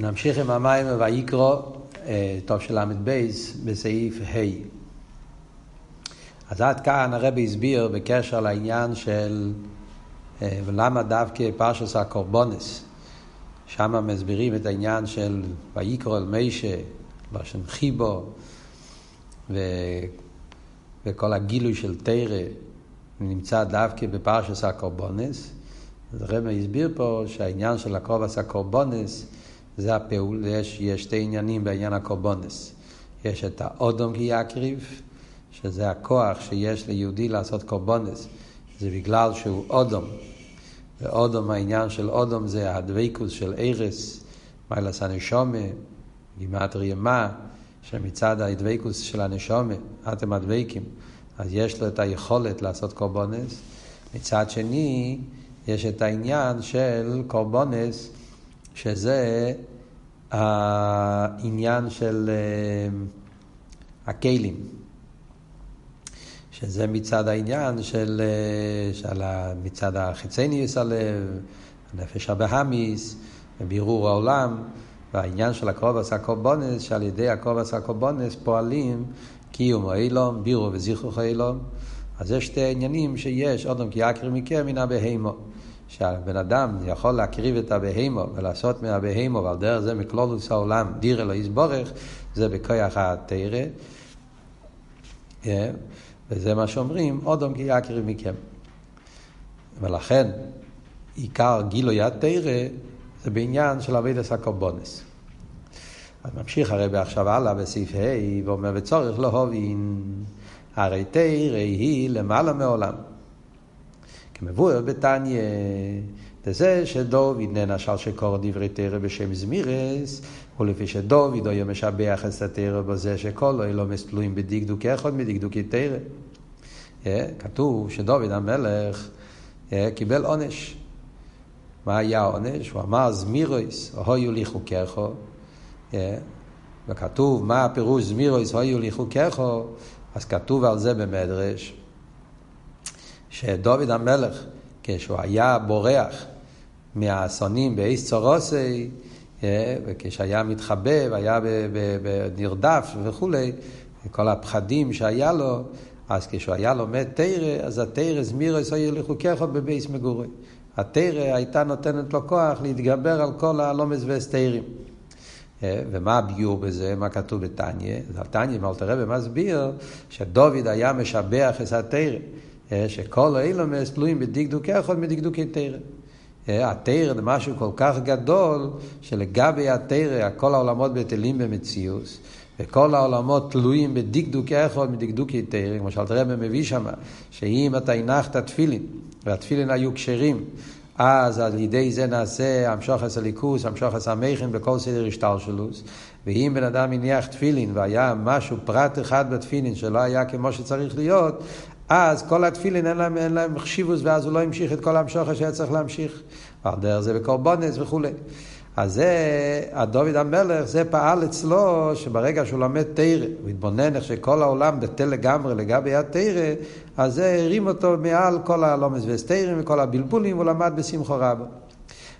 נמשיך עם המים ויקרו, טוב של ל"ב, בסעיף ה'. אז עד כאן הרבי הסביר בקשר לעניין של למה דווקא פרשס הקורבונס, שם מסבירים את העניין של ויקרו אל מישה, לשון חיבו, ו... וכל הגילוי של תרא נמצא דווקא בפרשס הקורבונס. אז הרבי הסביר פה שהעניין של הקרובס הקורבונס זה הפעול, יש, יש שתי עניינים בעניין הקורבונס. יש את האודום כי יקריב, שזה הכוח שיש ליהודי לעשות קורבונס. זה בגלל שהוא אודום. ואודום, העניין של אודום זה הדבקוס של ארס, מיילס הנשומה, גימטריה מה, שמצד הדבקוס של הנשומה, אתם הדבקים, אז יש לו את היכולת לעשות קורבונס. מצד שני, יש את העניין של קורבונס, שזה העניין של uh, הכלים, שזה מצד העניין של, uh, של מצד החיצניוס הלב, הנפש הבהמיס, ובירור העולם, והעניין של הקרובס הקורבונס, שעל ידי הקרובס הקורבונס פועלים קיום אילום, בירו וזיכרוך אילום. אז יש שתי עניינים שיש, אודם כי יקרי מכם מן הבהימו. שהבן אדם יכול להקריב את הבהימו ולעשות מהבהימו ועל דרך זה מכלולוס העולם דיר אלו יסבורך, זה בכוח התרא. וזה מה שאומרים, אודום כי יקריב מכם. ולכן עיקר גילוי התרא זה בעניין של אבידס הקורבונס. אז ממשיך הרבי עכשיו הלאה בסעיף ה' ואומר וצורך להובין הרי תרא היא למעלה מעולם. כמבואר בתניא, זה שדוד נענש על שקורא דברי תרא בשם זמירס, ולפי שדוד היה משבח את התרא בזה שכל אילומס תלויים בדקדוק אחד מדקדוקי תרא. כתוב שדוד המלך קיבל עונש. מה היה העונש? הוא אמר זמירוס, הויו לי חוקךו. וכתוב מה הפירוש זמירוס, הויו לי חוקךו, אז כתוב על זה במדרש. שדוד המלך, כשהוא היה בורח מהאסונים באיס צורוסי, אה, וכשהיה מתחבא והיה נרדף וכולי, כל הפחדים שהיה לו, אז כשהוא היה לומד תרא, אז התרא זמירו יסויר לחוקךו בבייס מגורי. התרא הייתה נותנת לו כוח להתגבר על כל הלומס והסתירים. אה, ומה הביור בזה, מה כתוב בתניא? אז התניא מאלתר רבי מסביר שדוד היה משבח את התרא. אה, שכל האילומס תלויים בדקדוקי אחד מדקדוקי תרא. אה, התרא זה משהו כל כך גדול, שלגבי התרא, כל העולמות בטלים במציאות, וכל העולמות תלויים בדקדוקי אחד מדקדוקי תרא, כמו רבי מביא שם, שאם אתה הנחת תפילין, והתפילין היו כשרים, אז על ידי זה נעשה המשוחס הליכוס, המשוחס המכין בכל סדר השתלשלוס. ואם בן אדם הניח תפילין והיה משהו, פרט אחד בתפילין שלא היה כמו שצריך להיות, אז כל התפילין אין להם, אין להם חשיבוס, ואז הוא לא המשיך את כל המשוכר שהיה צריך להמשיך. ועל דרך זה בקורבונס וכולי. אז זה, הדוד המלך, זה פעל אצלו, שברגע שהוא לומד תרא, הוא התבונן איך שכל העולם בטל לגמרי לגבי התרא, אז זה הרים אותו מעל כל הלומס וסתירים וכל הבלבולים, הוא למד בשמחו רבו.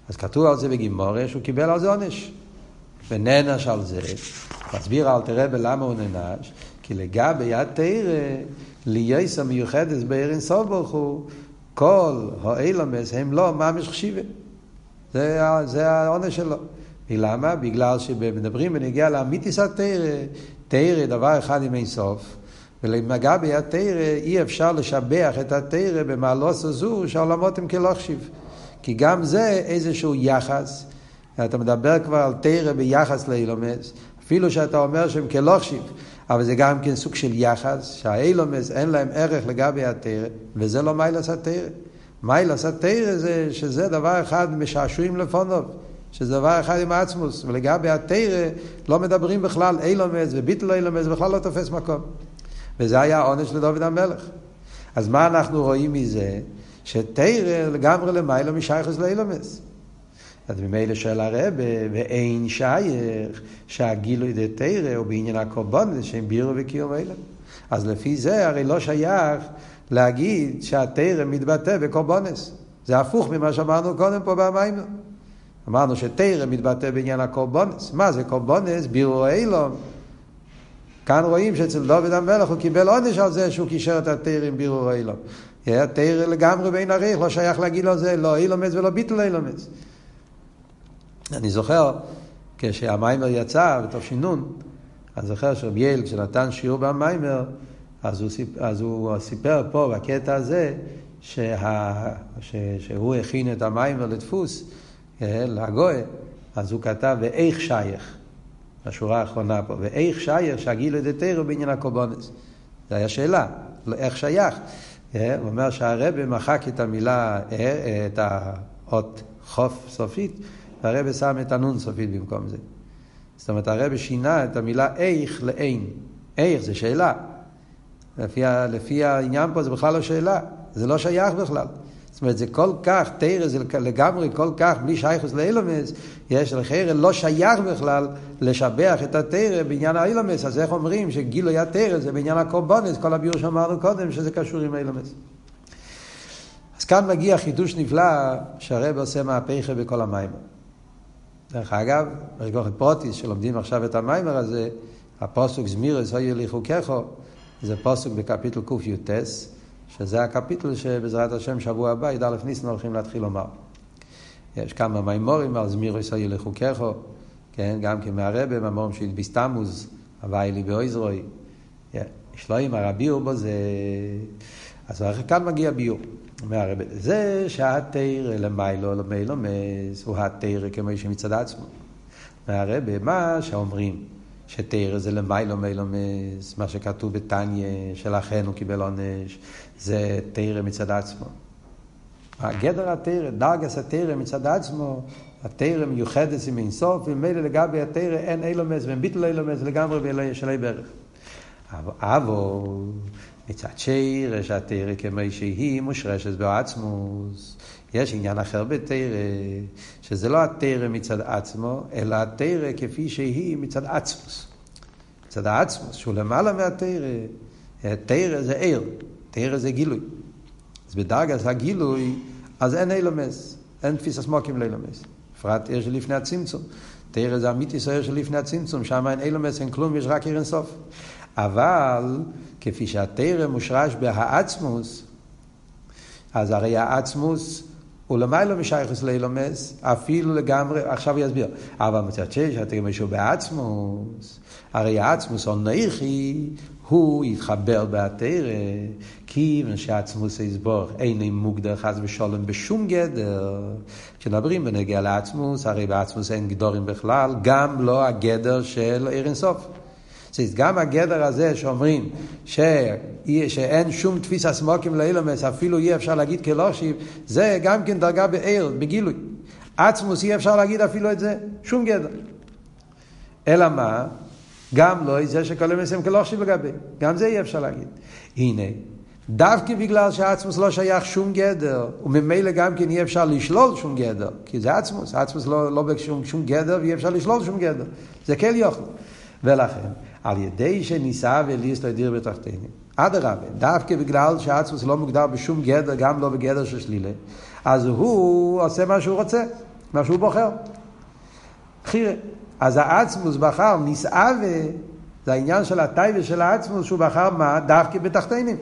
אז כתוב על זה בגימורה שהוא קיבל על זה עונש. ונענש על זה, מסביר אל תראה בלמה הוא נענש, כי לגבי התרא ליועס המיוחדת בערן סוף ברוך הוא, כל האילמס הם לא ממש חשיבה. זה, זה העונש שלו. ולמה? בגלל שמדברים ונגיע לאמיתיס התרא, תרא דבר אחד עם אין סוף, ולמגע ביד תרא אי אפשר לשבח את התרא במעלות הזו שהעולמות הם כלא חשיב. כי גם זה איזשהו יחס, אתה מדבר כבר על תרא ביחס לאילומס, אפילו שאתה אומר שהם כלא חשיב. אבל זה גם כן סוג של יחס, שהאילומס אין להם ערך לגבי התרא, וזה לא מיילס התרא. מיילס התרא זה שזה דבר אחד משעשועים לפונוב, שזה דבר אחד עם עצמוס, ולגבי התרא לא מדברים בכלל אילומס וביטל אילומס, בכלל לא תופס מקום. וזה היה העונש לדוד המלך. אז מה אנחנו רואים מזה? שתרא לגמרי למעלה משייכס לאילומס. אז ממילא שואל הרבה, ואין שייך שהגילוי דתרא הוא בעניין הקורבן, שהם בירו וקיום אלה. אז לפי זה הרי לא שייך להגיד שהתרא מתבטא בקורבנס. זה הפוך ממה שאמרנו קודם פה במים. אמרנו שתרא מתבטא בעניין הקורבונס. מה זה קורבונס? בירו אילום. כאן רואים שאצל דוד המלך הוא קיבל עונש על זה שהוא קישר את התרא עם בירו אילום. תרא לגמרי בין עריך, לא שייך להגיד לו זה, לא אילומס ולא ביטל אילומס. אני זוכר, כשהמיימר יצא בתש"נ, אני זוכר שרבי יעל, כשנתן שיעור במיימר, אז הוא, סיפ, אז הוא סיפר פה בקטע הזה שה, ש, שהוא הכין את המיימר לדפוס, אה, לגוי, אז הוא כתב ואיך שייך, בשורה האחרונה פה, ואיך שייך שהגיל דתרא בעניין הקורבנס. זו הייתה שאלה, איך שייך. אה, הוא אומר שהרבה מחק את המילה, אה, את האות חוף סופית, והרבה שם את הנון סופית במקום זה. זאת אומרת, הרב שינה את המילה איך לאין. איך זה שאלה. לפי, לפי העניין פה זה בכלל לא שאלה, זה לא שייך בכלל. זאת אומרת, זה כל כך, תרא זה לגמרי כל כך, בלי שייכוס לאילומס, יש לחרא לא שייך בכלל לשבח את התרא בעניין האילומס. אז איך אומרים שגילוי התרא זה בעניין הקורבונס, כל הביור שאמרנו קודם, שזה קשור עם האילומס. אז כאן מגיע חידוש נפלא שהרב עושה מהפכה בכל המים. דרך אגב, יש גם פרוטיס שלומדים עכשיו את המיימר הזה, הפוסוק זמירס אוי אליכו ככו, זה פוסוק בקפיטל קי"ט, שזה הקפיטל שבעזרת השם שבוע הבא, י"א ניסן הולכים להתחיל לומר. יש כמה מימורים על זמירס אוי אליכו ככו, כן, גם כן מהרבה, מהמורים של ביסתמוז, הוואי לי באויזרוי. יש לו עם הרביעו בו זה... אז כאן מגיע ביור. אומר הרב, זה שהתרא למיילו למיילו מס, הוא התרא כמו שמצד עצמו. אומר הרב, מה שאומרים שתרא זה למיילו מיילו מס, מה שכתוב בתניא, שלכן הוא קיבל עונש, זה תרא מצד עצמו. הגדר התרא, דרגס התרא מצד עצמו, התרא מיוחדת עם אינסוף, וממילא לגבי התרא אין אילומס ואין ביטל אילומס לגמרי של ברך. אבל מצד שיר, שהתרא כמו שהיא מושרשת בעצמוס. יש עניין אחר בתרא, שזה לא התרא מצד עצמו, אלא התרא כפי שהיא מצד עצמוס. מצד העצמוס, שהוא למעלה מהתרא. תרא זה עיר, תרא זה גילוי. אז בדרגת הגילוי, אז אין אילומס, אין תפיס הסמוקים לאילומס. בפרט עיר שלפני הצמצום. תרא זה אמיתי סוער שלפני הצמצום, שם אין אילומס, אין כלום, יש רק עיר אינסוף. אבל כפי שהתרא מושרש בהעצמוס, אז הרי העצמוס הוא למעלה משייכוס לאילומס, אפילו לגמרי, עכשיו יסביר, אבל מצד שש, התרא משהו בעצמוס, הרי העצמוס או נכי, הוא יתחבר בהתרא, כיוון שעצמוס יסבור אין מוגדר חס ושלום בשום גדר. כשנדברים בנגיע לעצמוס, הרי בעצמוס אין גדורים בכלל, גם לא הגדר של עיר אינסוף. גם הגדר הזה שאומרים ש... שאין שום תפיס הסמוקים לאילומס, אפילו אי אפשר להגיד כלושיב, זה גם כן דרגה בעיר, בגילוי. עצמוס אי אפשר להגיד אפילו את זה, שום גדר. אלא מה? גם לא זה שכל אמס הם כלושיב לגבי, גם זה אי אפשר להגיד. הנה, דווקא בגלל שעצמוס לא שייך שום גדר, וממילא גם כן אי אפשר לשלול שום גדר, כי זה עצמוס, עצמוס לא, לא בשום שום גדר ואי אפשר לשלול שום גדר, זה כן יוכל. ולכן, על ידי שניסה וליס לא ידיר בתחתינים. אדרבה, דווקא בגלל שעצמוס לא מוגדר בשום גדר, גם לא בגדר של שלילה, אז הוא עושה מה שהוא רוצה, מה שהוא בוחר. חירה. אז העצמוס בחר נישאווה, זה העניין של הטייבה של העצמוס, שהוא בחר מה? דווקא בתחתינים.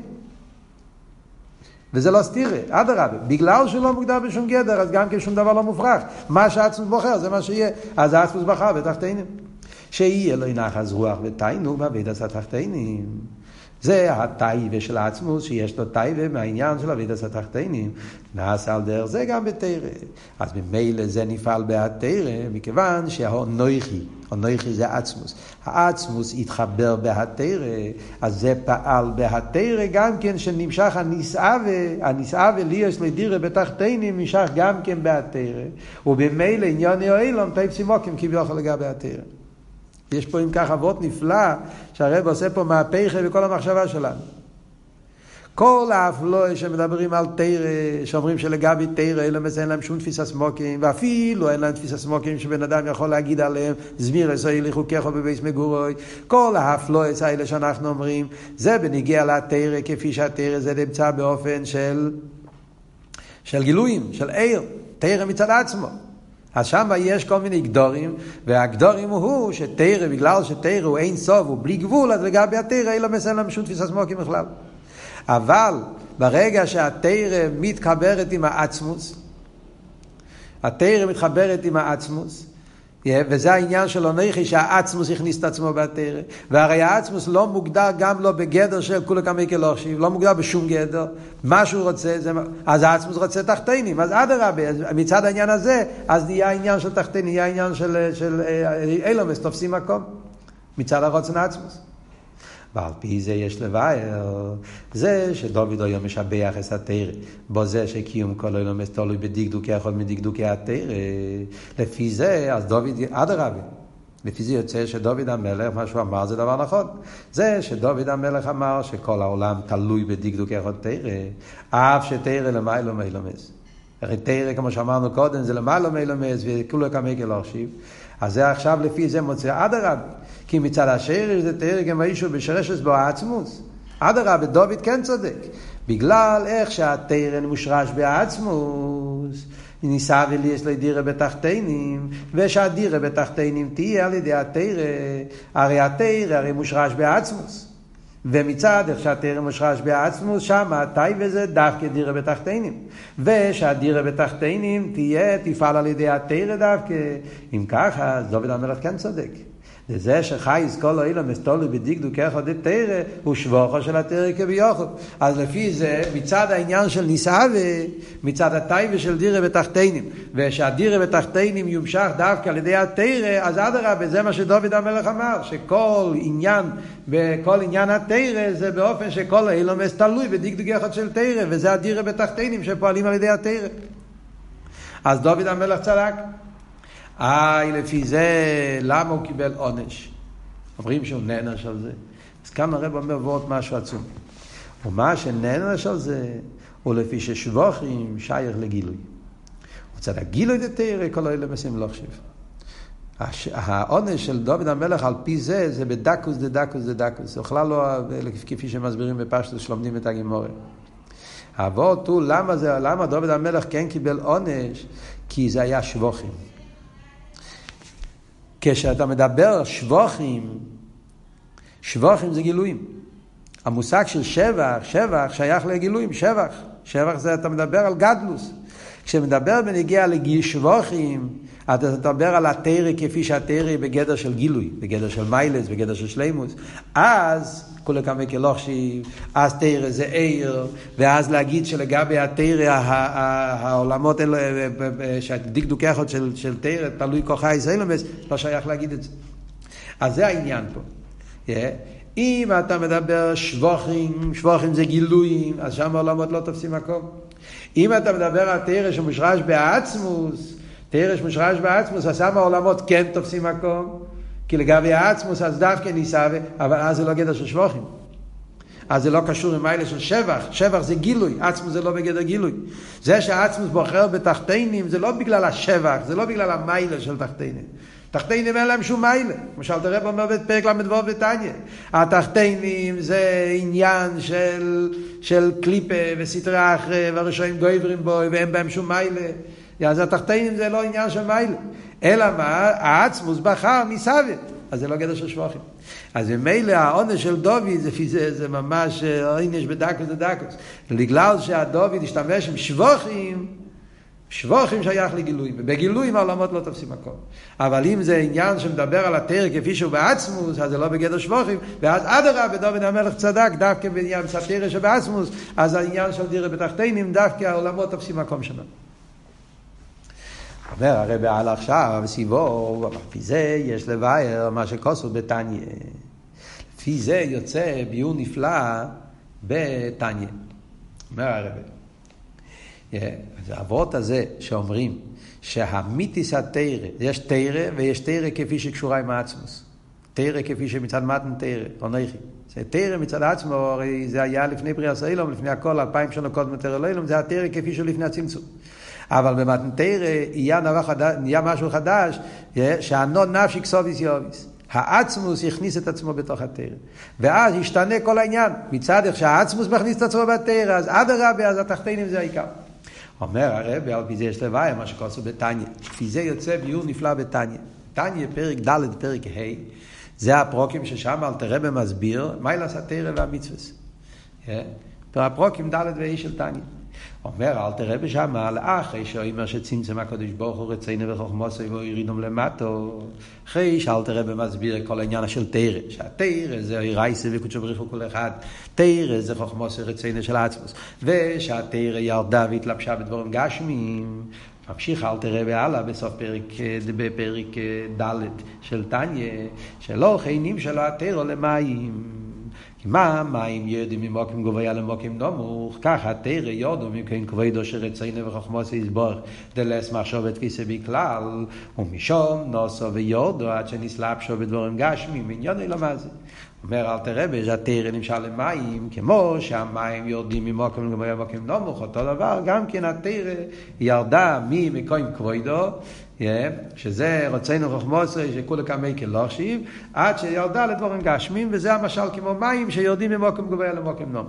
וזה לא סתירה, אדרבה, בגלל שהוא לא מוגדר בשום גדר, אז גם כן שום דבר לא מופרך. מה שהעצמוס בוחר, זה מה שיהיה. אז העצמוס בחר בתחתינים. שיהיה לו נחז רוח ותיינו בעבידת התחתינים. זה הטייבה של העצמוס, שיש לו טייבה מהעניין של אבידס התחתינים. נעשה על דרך זה גם בתרא. אז ממילא זה נפעל בהתרא, מכיוון שהנויכי, הנויכי זה עצמוס. העצמוס התחבר בהתרא, אז זה פעל בהתרא גם כן שנמשך הנישאווה, הנישאווה לי יש לדירה בתחתינים, נמשך גם כן בהתרא. ובמילא עניין יואלום, פייפסי מוקים כביכול לגבי התרא. יש פה אם כך אבות נפלא, שהרב עושה פה מהפכה בכל המחשבה שלנו. כל האפלוי שמדברים על תרא, שאומרים שלגבי תרא, אין להם שום תפיסה סמוקים, ואפילו אין להם תפיסה סמוקים שבן אדם יכול להגיד עליהם, זמיר עשוי לחוקך בביס מגורוי. כל האפלויס האלה שאנחנו אומרים, זה בניגיע לתרא, כפי שהתרא זה נמצא באופן של, של גילויים, של עיר, תרא מצד עצמו. אז שם יש כל מיני גדורים, והגדורים הוא שתרא, בגלל שתרא הוא אין סוף, הוא בלי גבול, אז לגבי התרא אין לו מסן להם שום תפיסת סמוקים בכלל. אבל ברגע שהתרא מתחברת עם העצמוס, התרא מתחברת עם העצמוס, וזה העניין של אונכי שהעצמוס הכניס את עצמו בתרא. והרי העצמוס לא מוגדר גם לא בגדר של כולו כמי כלושים, לא מוגדר בשום גדר. מה שהוא רוצה, זה, אז העצמוס רוצה תחתינים. אז אדרבה, מצד העניין הזה, אז נהיה העניין של תחתינים, נהיה העניין של, של אילומס, תופסים מקום. מצד הרוצן העצמוס. ועל פי זה יש לבאר, זה שדוד היום משבח את התרא, בו זה שקיום כל היום תלוי בדקדוקי אחד מדקדוקי התרא, לפי זה, אז דוד, אדרבה, לפי זה יוצא שדוד המלך, מה שהוא אמר זה דבר נכון. זה שדוד המלך אמר שכל העולם תלוי בדקדוקי אחד תרא, אף שתרא למיילו מילומס. הרי תרא, כמו שאמרנו קודם, זה למיילו מילומס, וכולו כמי לא חשיב. אז זה עכשיו לפי זה מוצא אדרבה. כי מצד השרש זה תרגם האישו בשרשס בו העצמוס. אדרבה, דוד כן צודק. בגלל איך שהתרן מושרש בעצמוס, ניסה וליס לדירה בתחתינים, ושהדירה בתחתינים תהיה על ידי התרא, הרי התרא הרי מושרש בעצמוס. ומצד איך שהתרא מושרש בעצמוס, שם הטייבה זה דווקא דירה בתחתינים. ושהדירה בתחתינים תהיה, תפעל על ידי התרא דווקא. אם ככה, אז דוד המלך כן צודק. זה שחייס כל האילם מסתולי בדקדוק אחד דתרא הוא שבוכו של התרא כביכול. אז לפי זה, מצד העניין של נישאווה, מצד הטייבה של דירה בתחתינים, ושהדירה בתחתינים יומשך דווקא על ידי התרא, אז אדרבה, זה מה שדוד המלך אמר, שכל עניין, בכל עניין התרא זה באופן שכל האילם תלוי בדקדוק אחד של תרא, וזה הדירה בתחתינים שפועלים על ידי התרא. אז דוד המלך צדק. איי, לפי זה, למה הוא קיבל עונש? אומרים שהוא נענש על זה. אז כאן הרב אומר ועוד משהו עצום. ומה שנענש על זה, הוא לפי ששבוכים שייך לגילוי. הוא רוצה להגילוי דתרא, כל אלה מסים לא חשיב. העונש של דוד המלך על פי זה, זה בדקוס דדקוס דדקוס. זה בכלל לא כפי שמסבירים בפשטוס שלומדים את הגימורת. האבות הוא, למה, זה, למה דוד המלך כן קיבל עונש? כי זה היה שבוכים. כשאתה מדבר שבוכים, שבוכים זה גילויים. המושג של שבח, שבח שייך לגילויים, שבח. שבח זה אתה מדבר על גדלוס. כשמדבר בנגיע לגיל שבוכים, אתה מדבר על התרא כפי שהתרא בגדר של גילוי, בגדר של מיילס, בגדר של שלימוס. אז כולי כמה כלוכשי, אז תרא זה עיר, ואז להגיד שלגבי התרא, העולמות האלה, שהדקדוק אחד של, של תרא, תלוי כוחה איסאילומס, לא שייך להגיד את זה. אז זה העניין פה. Yeah. אם אתה מדבר שבוכים, שבוכים זה גילויים, אז שם העולמות לא תופסים מקום. אם אתה מדבר על תרא שמושרש בעצמוס, תרא שמושרש בעצמוס, אז שם העולמות כן תופסים מקום. כי לגבי העצמוס אז דווקא ניסה, אבל אז זה לא גדר של שבוכים. אז זה לא קשור עם מיילה של שבח, שבח זה גילוי, עצמוס זה לא בגדר גילוי. זה שהעצמוס בוחר בתחתינים זה לא בגלל השבח, זה לא בגלל המיילה של תחתינים. תחתינים אין להם שום מיילה. למשל תראה אומר בפרק ל"ו בתניא. התחתינים זה עניין של, של קליפה וסטרי אחרי והרשעים גויברים בו ואין בהם שום מיילה. אז התחתינים זה לא עניין של מיילה. אלא מה? העצמוס בחר מסביב. אז זה לא גדר של שבוכים. אז ממילא העונש של דוד זה, זה, זה ממש עונש בדקוס ודקוס. בגלל שהדוד השתמש עם שבוכים, שבוכים שייך לגילויים, ובגילויים העולמות לא תופסים מקום. אבל אם זה עניין שמדבר על התרא כפי שהוא בעצמוס, אז זה לא בגדר שבוכים, ואז אדרבה, דוד המלך צדק, דווקא בעניין סתירה שבעצמוס, אז העניין של דירה בתחתינים, דווקא העולמות תופסים מקום שלנו. אומר הרב על עכשיו, סביבו, לפי זה יש לבאר מה שכוסו בתניא. לפי זה יוצא ביור נפלא בתניא. אומר הרב. אז האבות הזה שאומרים שהמיתיס התרא, יש תרא ויש תרא כפי שקשורה עם העצמוס. תרא כפי שמצד מתן תרא, אונכי. תרא מצד עצמו, הרי זה היה לפני בריאה סאילום, לפני הכל, אלפיים שנה קודם תרא לאילום, זה התרא כפי שהוא לפני הצמצום. אבל במתנתרא נהיה משהו חדש, שהנון נפשי כסוביס יוביס. העצמוס הכניס את עצמו בתוך התרא. ואז ישתנה כל העניין. מצד איך שהעצמוס מכניס את עצמו בתרא, אז אדרבה, אז התחתינים זה העיקר. אומר הרב, על פי זה יש לוואי, מה שכוסו בתניא. לפי זה יוצא ביור נפלא בתניא. תניא, פרק ד', פרק ה', זה הפרוקים ששם אל תראה במסביר, מה ילעשה תרא והמצווה. הפרוקים ד' וה' של תניא. אומר, אל תראה בשמה, לאחרי שאומר שצמצם הקדוש ברוך הוא רצינו וחוכמוסו והורידום למטו, אחרי שאל תראה במסביר כל העניין של תרא, שהתרא זה רייסה וקודשו בריך הוא כל אחד, תרא זה חוכמוסו רצינו של עצמוס, ושהתרא ירדה והתלבשה בדבורים גשמיים, ממשיך אל תראה והלאה בסוף פרק, בפרק ד' של תניא, שלא חיינים שלו התרא למים. מה מים ירדים ממוקים גבוה למוקים נמוך, ככה תרא יודו מכן כבודו שרצינו וחוכמוס יסבור דלס מחשבת כיסא בכלל, ומשום נוסו ויורדו עד שנסלבשו בדבורים גשמים, עניון אלא מה זה. אומר אל תראה שהתרא נמשל למים, כמו שהמים יורדים ממוקם לגבי המוקם נמוך, אותו דבר, גם כן התרא ירדה ממקום כבודו, שזה רצינו חוכמוסי שכולי קמי כלושיב, עד שירדה לדבורים גשמים, וזה המשל כמו מים שיורדים ממוקם גבוה למוקם נמוך.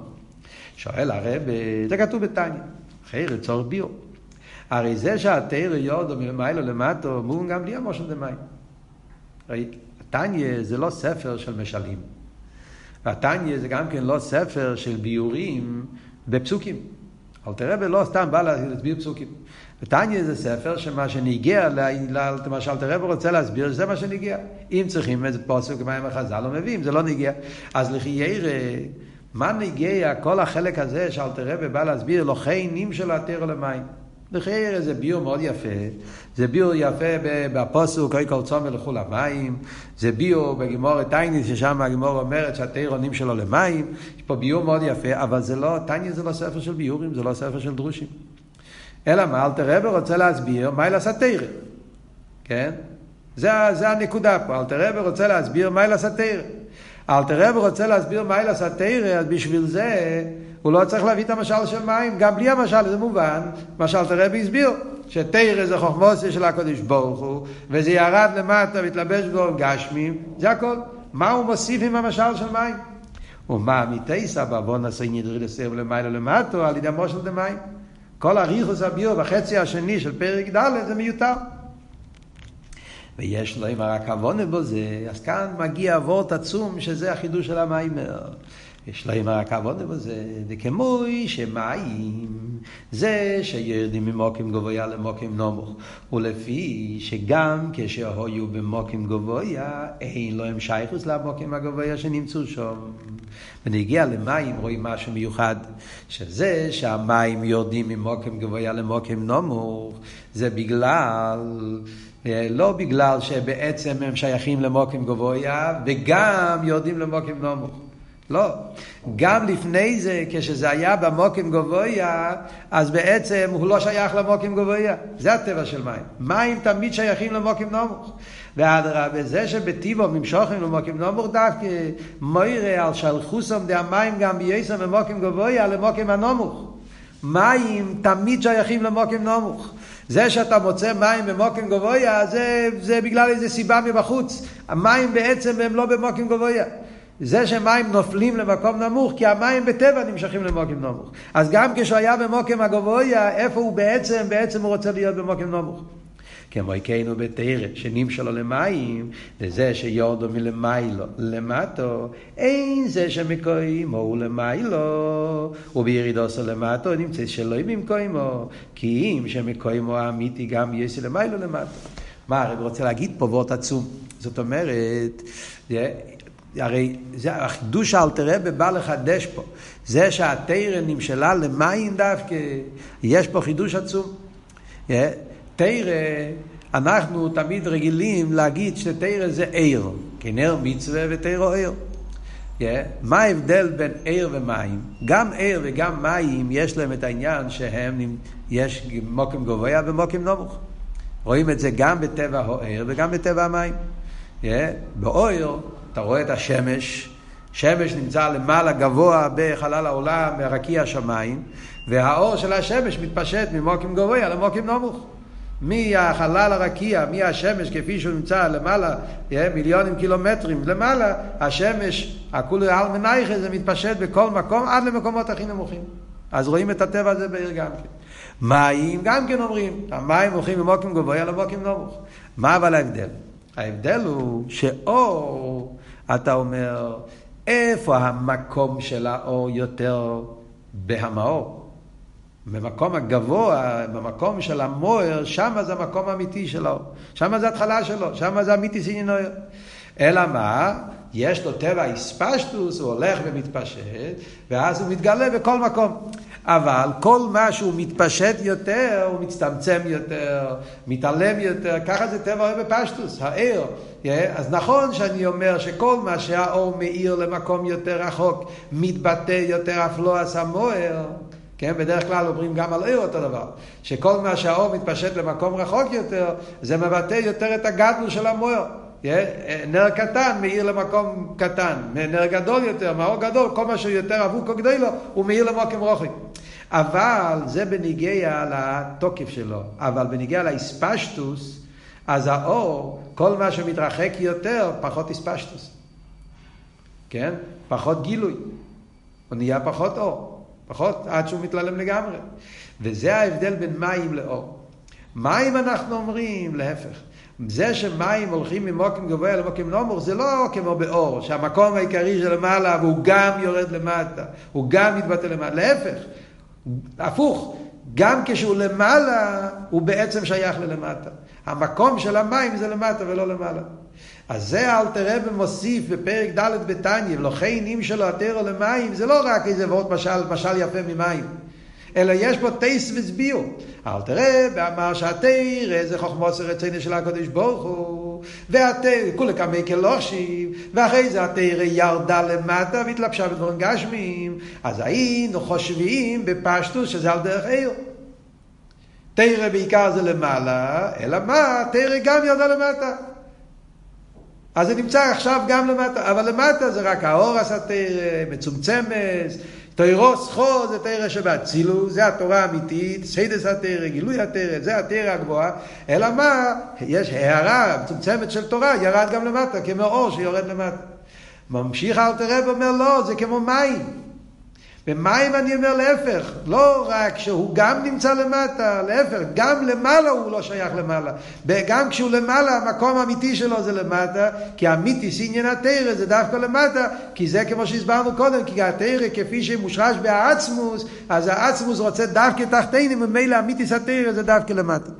שואל הרב, זה כתוב בתניא, אחרי צורך ביור. הרי זה שהתרא יורדו מלמעלה למטו, מובן גם בלי המושל דמים. התניא זה לא ספר של משלים. והתניא זה גם כן לא ספר של ביורים בפסוקים. אל תראה ולא סתם בא להסביר פסוקים. ותניא זה ספר שמה שנגיע, מה שאל תראה ורוצה להסביר, זה מה שנגיע. אם צריכים איזה פוסק מים החז"ל לא מביאים, זה לא נגיע. אז לכי ירא, מה נגיע כל החלק הזה שאל תראה ובא להסביר, לא חיינים של התרא למים. לחייר זה ביור מאוד יפה, זה ביור יפה בפוסוק, אוי כל צומר לכו למים, זה ביור בגימור טייניס, ששם הגימור אומרת שהתיר עונים שלו למים, יש פה ביור מאוד יפה, אבל זה לא, טייניס זה לא ספר של ביורים, זה לא ספר של דרושים. אלא מה, אלתר רבי רוצה להסביר מה אל הסתיר, כן? זה, זה הנקודה פה, אלתר רבי רוצה להסביר מה אל הסתיר. אלתר רבי רוצה להסביר מה אל הסתיר, אז בשביל זה הוא לא צריך להביא את המשל של מים, גם בלי המשל זה מובן, מה שאלתר רבי הסביר, שתרא זה חוכמוסיה של הקדוש ברוך הוא, וזה ירד למטה והתלבש בו גשמים, זה הכל. מה הוא מוסיף עם המשל של מים? ומה מתייסא בעוון עשה נדרי לסרב למעלה למטו על ידי המושל דמים. כל הריחוס הביור בחצי השני של פרק ד' זה מיותר. ויש לו עם רק עוונה בו זה, אז כאן מגיע אבות עצום שזה החידוש של המיימר. יש להם רק עבודה בזה, וכמו שמים זה שירדים ממוקים גבויה למוקים נמוך, ולפי שגם כשהיו במוקים גבויה, אין להם שייכוס למוקים הגבויה שנמצאו שם. ונגיע למים רואים משהו מיוחד, שזה שהמים יורדים ממוקים גבויה למוקים נמוך, זה בגלל... לא בגלל שבעצם הם שייכים למוקים גבויה, וגם יורדים למוקים נמוך. לא. גם לפני זה, כשזה היה במוקים גבויה, אז בעצם הוא לא שייך למוקים גבויה. זה הטבע של מים. מים תמיד שייכים למוקים נמוך. ואדרבה, זה שבטיבו ממשוכם למוקים נמוך דווקא מוירה על שלחוסם דה המים גם בייסם במוקים גבויה למוקים הנמוך. מים תמיד שייכים למוקים נמוך. זה שאתה מוצא מים במוקים גבויה, זה, זה בגלל איזה סיבה מבחוץ. המים בעצם הם לא במוקים גבויה. זה שמים נופלים למקום נמוך, כי המים בטבע נמשכים למוקים נמוך. אז גם כשהוא היה במוקים הגבויה, איפה הוא בעצם? בעצם הוא רוצה להיות במוקים נמוך. כמו יקיינו בתרא, שנמשלו למים, לזה שיורדו מלמיילו למטו, אין זה שמקוימו הוא למיילו, ובירידוסו למטו נמצא שלא במקוימו, כי אם שמקוימו האמיתי גם יסי למיילו למטו. מה הרב רוצה להגיד פה וורט עצום? זאת אומרת, הרי זה החידוש האלתרבה בא לחדש פה. זה שהתרא נמשלה למים דווקא, יש פה חידוש עצום. תרא, אנחנו תמיד רגילים להגיד שתרא זה עיר, כן עיר מצווה ותרא עיר. מה ההבדל בין עיר ומים? גם עיר וגם מים יש להם את העניין שהם, יש מוקים גבוה ומוקים נמוך. רואים את זה גם בטבע העיר וגם בטבע המים. באויר אתה רואה את השמש, שמש נמצא למעלה גבוה בחלל העולם, ברקיע השמיים, והאור של השמש מתפשט ממוקים גבוה למוקים נמוך. מהחלל הרקיע, מהשמש כפי שהוא נמצא למעלה, מיליונים קילומטרים למעלה, השמש, הכולי על מנייכה, זה מתפשט בכל מקום עד למקומות הכי נמוכים. אז רואים את הטבע הזה בעיר גם כן. מים גם כן אומרים, המים הולכים ממוקים גבוה למוקים נמוך. מה אבל ההבדל? ההבדל הוא שאור, אתה אומר, איפה המקום של האור יותר בהמאור? במקום הגבוה, במקום של המוער, שם זה המקום האמיתי שלו. שם זה התחלה שלו, שם זה אמיתי סינינויר. אלא מה? יש לו טבע איספשטוס, הוא הולך ומתפשט, ואז הוא מתגלה בכל מקום. אבל כל מה שהוא מתפשט יותר, הוא מצטמצם יותר, מתעלם יותר, ככה זה טבע בפשטוס, העיר. אז נכון שאני אומר שכל מה שהאור מאיר למקום יותר רחוק, מתבטא יותר אף לא עשה מוער. כן, בדרך כלל אומרים גם על עיר אותו דבר, שכל מה שהאור מתפשט למקום רחוק יותר, זה מבטא יותר את הגדלו של המוער. נר קטן מאיר למקום קטן, נר גדול יותר, מאור גדול, כל מה שהוא יותר אבוק או גדול לו, הוא מאיר למקום רוחק. אבל זה בניגיע לתוקף שלו, אבל בניגיע לאספשטוס, אז האור, כל מה שמתרחק יותר, פחות אספשטוס. כן? פחות גילוי. הוא נהיה פחות אור. פחות עד שהוא מתללם לגמרי. וזה ההבדל בין מים לאור. מים אנחנו אומרים, להפך. זה שמים הולכים ממוקים גבוה למוקים נמוך זה לא כמו באור, שהמקום העיקרי של למעלה והוא גם יורד למטה, הוא גם מתבטא למטה, להפך, הפוך, גם כשהוא למעלה הוא בעצם שייך ללמטה. המקום של המים זה למטה ולא למעלה. אז זה אלתר רבי מוסיף בפרק ד' בתניא, ולכן אם שלו התרא למים, זה לא רק איזה ועוד משל, משל יפה ממים. אלא יש פה טייס וסביעו. אל תראה, ואמר שהתרא זה חוכמוס רצינו של הקדוש ברוך הוא, והתרא, כולי כמי כלושים, ואחרי זה התרא ירדה למטה והתלבשה בדברים גשמיים, אז היינו חושבים בפשטוס שזה על דרך עיר. תרא בעיקר זה למעלה, אלא מה? תרא גם ירדה למטה. אז זה נמצא עכשיו גם למטה, אבל למטה זה רק האור עשה תרא, מצומצמת, תוירו סחו זה תרא שבאצילו, זה התורה האמיתית, סיידס התרא, גילוי התרא, זה התרא הגבוהה, אלא מה, יש הערה מצומצמת של תורה, ירד גם למטה, כמו אור שיורד למטה. ממשיך אל תראה ואומר לא, זה כמו מים. במים אני אומר להפך, לא רק שהוא גם נמצא למטה, להפך, גם למעלה הוא לא שייך למעלה. גם כשהוא למעלה, המקום האמיתי שלו זה למטה, כי אמיתי עניין התרא זה דווקא למטה, כי זה כמו שהסברנו קודם, כי התרא כפי שמושרש בעצמוס, אז העצמוס רוצה דווקא תחתינו, ממילא אמיתי התרא זה דווקא למטה.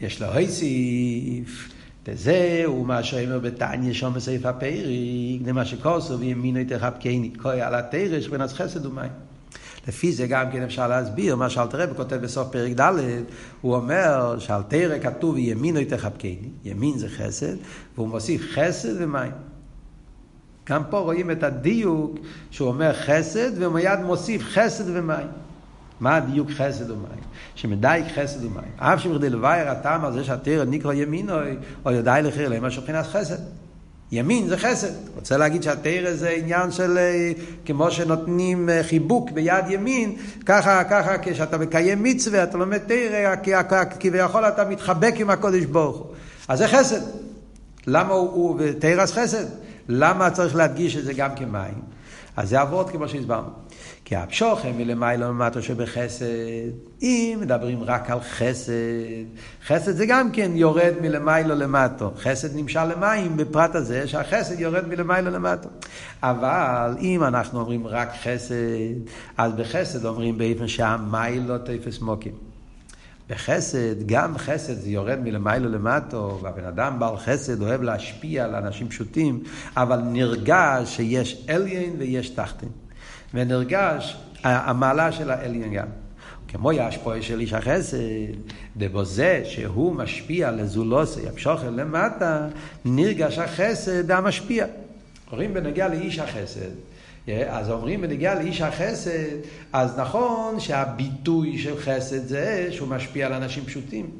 יש לו היסיף. וזה הוא מה שאומר בתניא שום בסעיף הפרק, זה מה שכוסו וימינו תחבקני, כוי על התרש בין אז חסד ומים. לפי זה גם כן אפשר להסביר מה שאלתר רבי כותב בסוף פרק ד', הוא אומר שעל תרא כתוב ימינו תחבקני, ימין זה חסד, והוא מוסיף חסד ומים. גם פה רואים את הדיוק שהוא אומר חסד והוא מיד מוסיף חסד ומים. מה הדיוק חסד ומים? שמדייק חסד ומים. אף שמכדי לבייר הטעם על זה שהתרא נקרא ימין או יודעי לחיר להם מבחינת חסד. ימין זה חסד. רוצה להגיד שהתרא זה עניין של אה, כמו שנותנים אה, חיבוק ביד ימין, ככה, ככה כשאתה מקיים מצווה, אתה לומד תרא, כביכול אתה מתחבק עם הקודש ברוך הוא. אז זה חסד. למה הוא, הוא זה חסד? למה צריך להדגיש את זה גם כמים? אז זה אבות כמו שהסברנו. כי הפשוכם מלמעלה למטה שבחסד, אם מדברים רק על חסד, חסד זה גם כן יורד מלמעלה למטה. חסד נמשל למים בפרט הזה שהחסד יורד מלמעלה למטה. אבל אם אנחנו אומרים רק חסד, אז בחסד אומרים באופן שהמייל לא תפס מוקים. בחסד, גם חסד זה יורד מלמעלה למטה, והבן אדם בעל חסד אוהב להשפיע על אנשים פשוטים, אבל נרגש שיש אליין ויש תחתין. ונרגש המעלה של העליון גם. כמו ישפוי של איש החסד, דבוזה שהוא משפיע לזולוסי, המשוכר למטה, נרגש החסד המשפיע. אומרים בנגיע לאיש החסד, אז אומרים בנגיע לאיש החסד, אז נכון שהביטוי של חסד זה שהוא משפיע על אנשים פשוטים,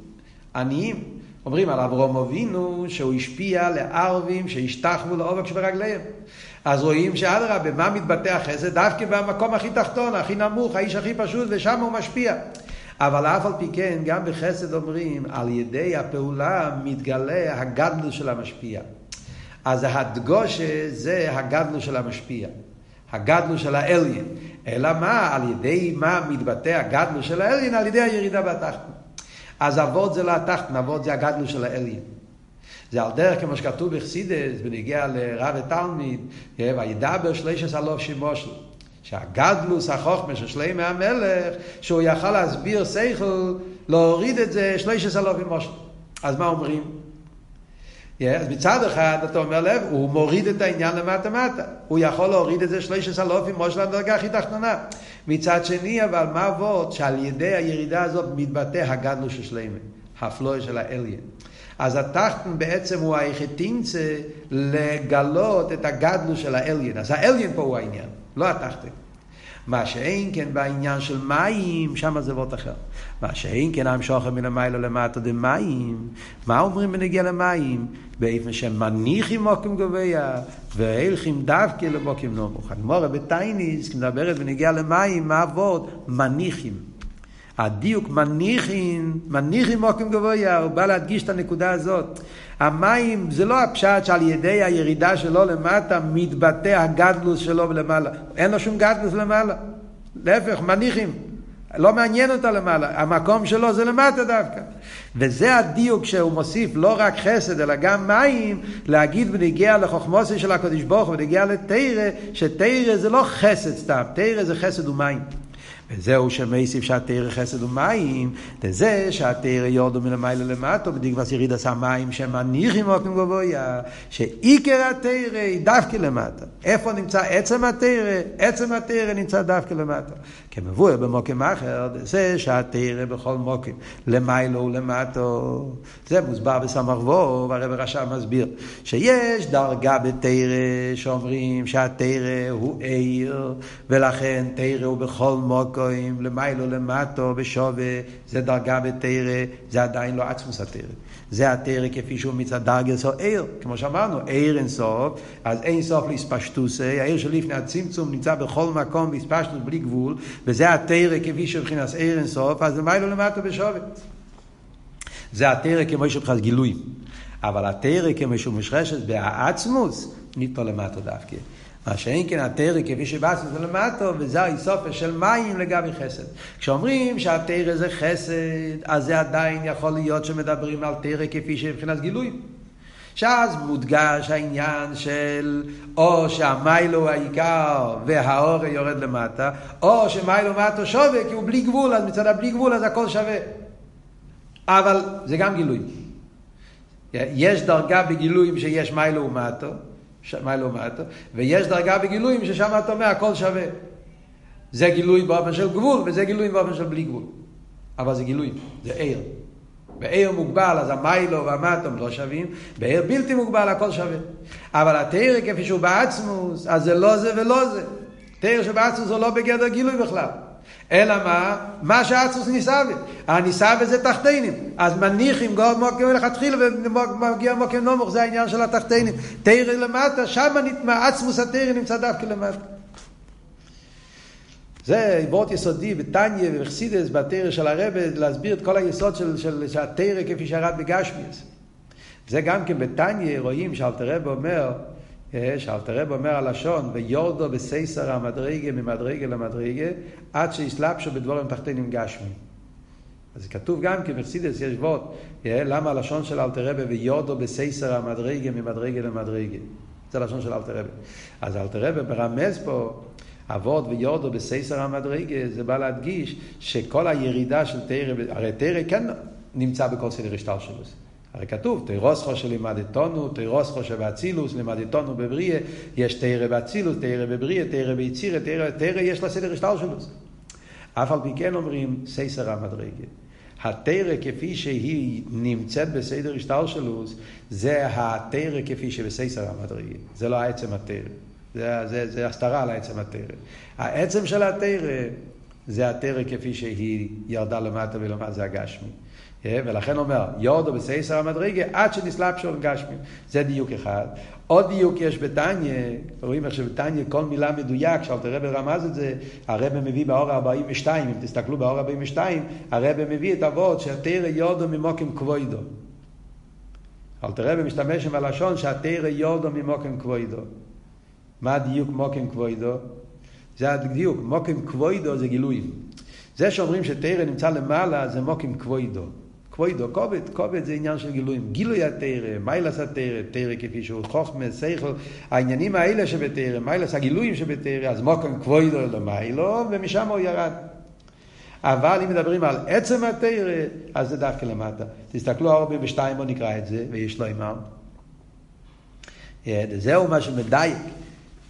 עניים. אומרים על אברום אבינו שהוא השפיע לערבים שהשתחוו לעובק שברגליהם. אז רואים שאדרבה, במה מתבטא החסד? דווקא במקום הכי תחתון, הכי נמוך, האיש הכי פשוט, ושם הוא משפיע. אבל אף על פי כן, גם בחסד אומרים, על ידי הפעולה מתגלה הגדלו של המשפיע. אז הדגושה זה הגדלו של המשפיע. הגדלו של האליין. אלא מה, על ידי מה מתבטא הגדלו של האליין? על ידי הירידה בתחתון. אז אבות זה לא התחתון, אבות זה הגדלו של האליין. זה על דרך כמו שכתוב בחסידס, בנגיע לרב ותלמיד, וידבר שלישס אלוף שימושל. שהגדלוס החוכמה של שלמי המלך, שהוא יכל להסביר שכל, להוריד את זה שלישס אלוף שימושל. אז מה אומרים? אז מצד אחד אתה אומר לב, הוא מוריד את העניין למטה מטה. הוא יכול להוריד את זה שלישס אלופים מושל לדרגה הכי תחתונה. מצד שני, אבל מה עבוד? שעל ידי הירידה הזאת מתבטא הגדלוס של שלמי, הפלואי של האליין. אז התחתן בעצם הוא היחידינצה לגלות את הגדלו של האליין. אז האליין פה הוא העניין, לא התחתן. מה שאין כן בעניין של מים, שם זה וורט אחר. מה שאין כן המשוכר מן המיילו למטה דמים, מה אומרים בנגיע למים? באיפן שהם מניחים מוקים גבוה, והלכים דווקא למוקים נמוך. הגמורה בטייניס מדברת בנגיע למים, מה עבוד? מניחים. הדיוק מניחין, מניחין מוקם גבוה, הוא בא להדגיש את הנקודה הזאת. המים זה לא הפשט שעל ידי הירידה שלו למטה מתבטא הגדלוס שלו למעלה. אין לו שום גדלוס למעלה. להפך, מניחים. לא מעניין אותה למעלה, המקום שלו זה למטה דווקא. וזה הדיוק שהוא מוסיף לא רק חסד אלא גם מים, להגיד בנגיע לחוכמוסי של הקדוש ברוך הוא, בנגיע לתרא, שתרא זה לא חסד סתם, תרא זה חסד ומים. וזהו שמייסיף שהתרא חסד ומים, לזה שהתרא יורדו מלמעלה למטו, בדגמס יריד עשה מים שמניחים מוקם גבויה, שעיקר התרא היא דווקא למטה. איפה נמצא עצם התרא? עצם התרא נמצא דווקא למטה. כמבואר במוקם אחר, זה שהתרא בכל מוקם, למיילו ולמטו. זה מוסבר בסמ"ך וו, והרב רשם מסביר, שיש דרגה בתרא שאומרים שהתרא הוא עיר, ולכן תרא הוא בכל מוקם, למיילו למטו, בשווה, זה דרגה בתרא, זה עדיין לא עצמוס התרא. זה התרא כפי שהוא מצד דרגס או עיר, כמו שאמרנו, עיר אין סוף, אז אין סוף להספשטוסי, העיר שלפני הצמצום נמצא בכל מקום בהספשטוס בלי גבול, וזה התרא כפי שבחינס עיר אין סוף, אז למיילו למטה בשווה. זה התרא כמו שבחס גילוי. אבל התרא כמו שהוא משרשת בעצמוס, ניתנו למטה דווקא. מה שאין כן התרא כפי שבאסנו זה למטו, וזה האיסופה של מים לגבי חסד. כשאומרים שהתרא זה חסד, אז זה עדיין יכול להיות שמדברים על תרא כפי שמבחינת גילוי. שאז מודגש העניין של או שהמיילו הוא העיקר והאור יורד למטה, או שמיילו מטו שווה כי הוא בלי גבול, אז מצד הבלי גבול אז הכל שווה. אבל זה גם גילוי. יש דרגה בגילויים שיש מיילו ומטו, מיילו ומטו, ויש דרגה בגילויים ששם אתה אומר הכל שווה. זה גילוי באופן של גבול וזה גילוי באופן של בלי גבול. אבל זה גילוי, זה עיר. בעיר מוגבל אז המיילו והמטום לא שווים, בעיר בלתי מוגבל הכל שווה. אבל התרא כפי שהוא בעצמוס, אז זה לא זה ולא זה. תרא שבעצמוס הוא לא בגדר גילוי בכלל. אלא מה? מה שעצמוס ניסאווה. הניסאווה זה תחתינים. אז מניחים גור מוקים מלכתחילה ומגיע מוקים נמוך, זה העניין של התחתינים. תרא למטה, שם עצמוס התרא נמצא דווקא למטה. זה וורט יסודי בתניא ובחסידס בתרא של הרבה להסביר את כל היסוד של, של, של התרא כפי שירד בגשמיאס. זה גם כן בתניא רואים שאלתרבה אומר, שאלתרבה אומר הלשון, ויורדו בסייסר המדרגה ממדרגה למדרגה, עד שיסלבשו בדבורים תחתינים גשמי. אז כתוב גם כן בחסידס יש וורט, אה, למה הלשון של אלתרבה ויורדו בסייסר המדרגה ממדרגה למדרגה. זה הלשון של אלתרבה. אז אלתרבה מרמז פה אבות ויורדו בסייסר המדרגה, זה בא להדגיש שכל הירידה של תרא, הרי תרא כן נמצא בכל סדר השטר שלו. הרי כתוב, תירוסחו שלימדתונו, תירוסחו שבאצילוס, לימדתונו בבריאה, יש תרא באצילוס, תרא בבריאה, תרא ביצירה, תרא, תרא יש לה סדר שלו. אף על פי כן אומרים סייסר המדרגה. התרא כפי שהיא נמצאת בסדר השטר שלו, זה התרא כפי שבסייסר המדרגה. זה לא העצם התרא. זה, זה, זה הסתרה על העצם התרא. העצם של התרא זה התרא כפי שהיא ירדה למטה ולמטה, זה הגשמי. אה, ולכן אומר, יורדו בסייסר המדרגה עד שנסלב שול גשמי. זה דיוק אחד. עוד דיוק יש בתניא, רואים איך שבתניא כל מילה מדויק, שאלת הרב רמז את זה, הרב מביא באור 42, אם תסתכלו באור 42, הרב מביא את אבות שהתרא יורדו ממוקם כבוידו. אלתר רבי משתמש עם הלשון שהתרא יורדו ממוקם כבוידו. מה הדיוק מוקם כבוידו? זה הדיוק, מוקם כבוידו זה גילויים. זה שאומרים שתרא נמצא למעלה זה מוקם כבוידו. כבוידו, כובד, כובד זה עניין של גילויים. גילוי התרא, מיילס התרא, תרא כפי שהוא חוכמה, שכל, העניינים האלה שבתרא, מיילס הגילויים שבתרא, אז מוקם כבוידו למיילו, ומשם הוא ירד. אבל אם מדברים על עצם התרא, אז זה דווקא למטה. תסתכלו הרבה בשתיים, בואו נקרא את זה, ויש לו אמר. זהו מה שמדייק.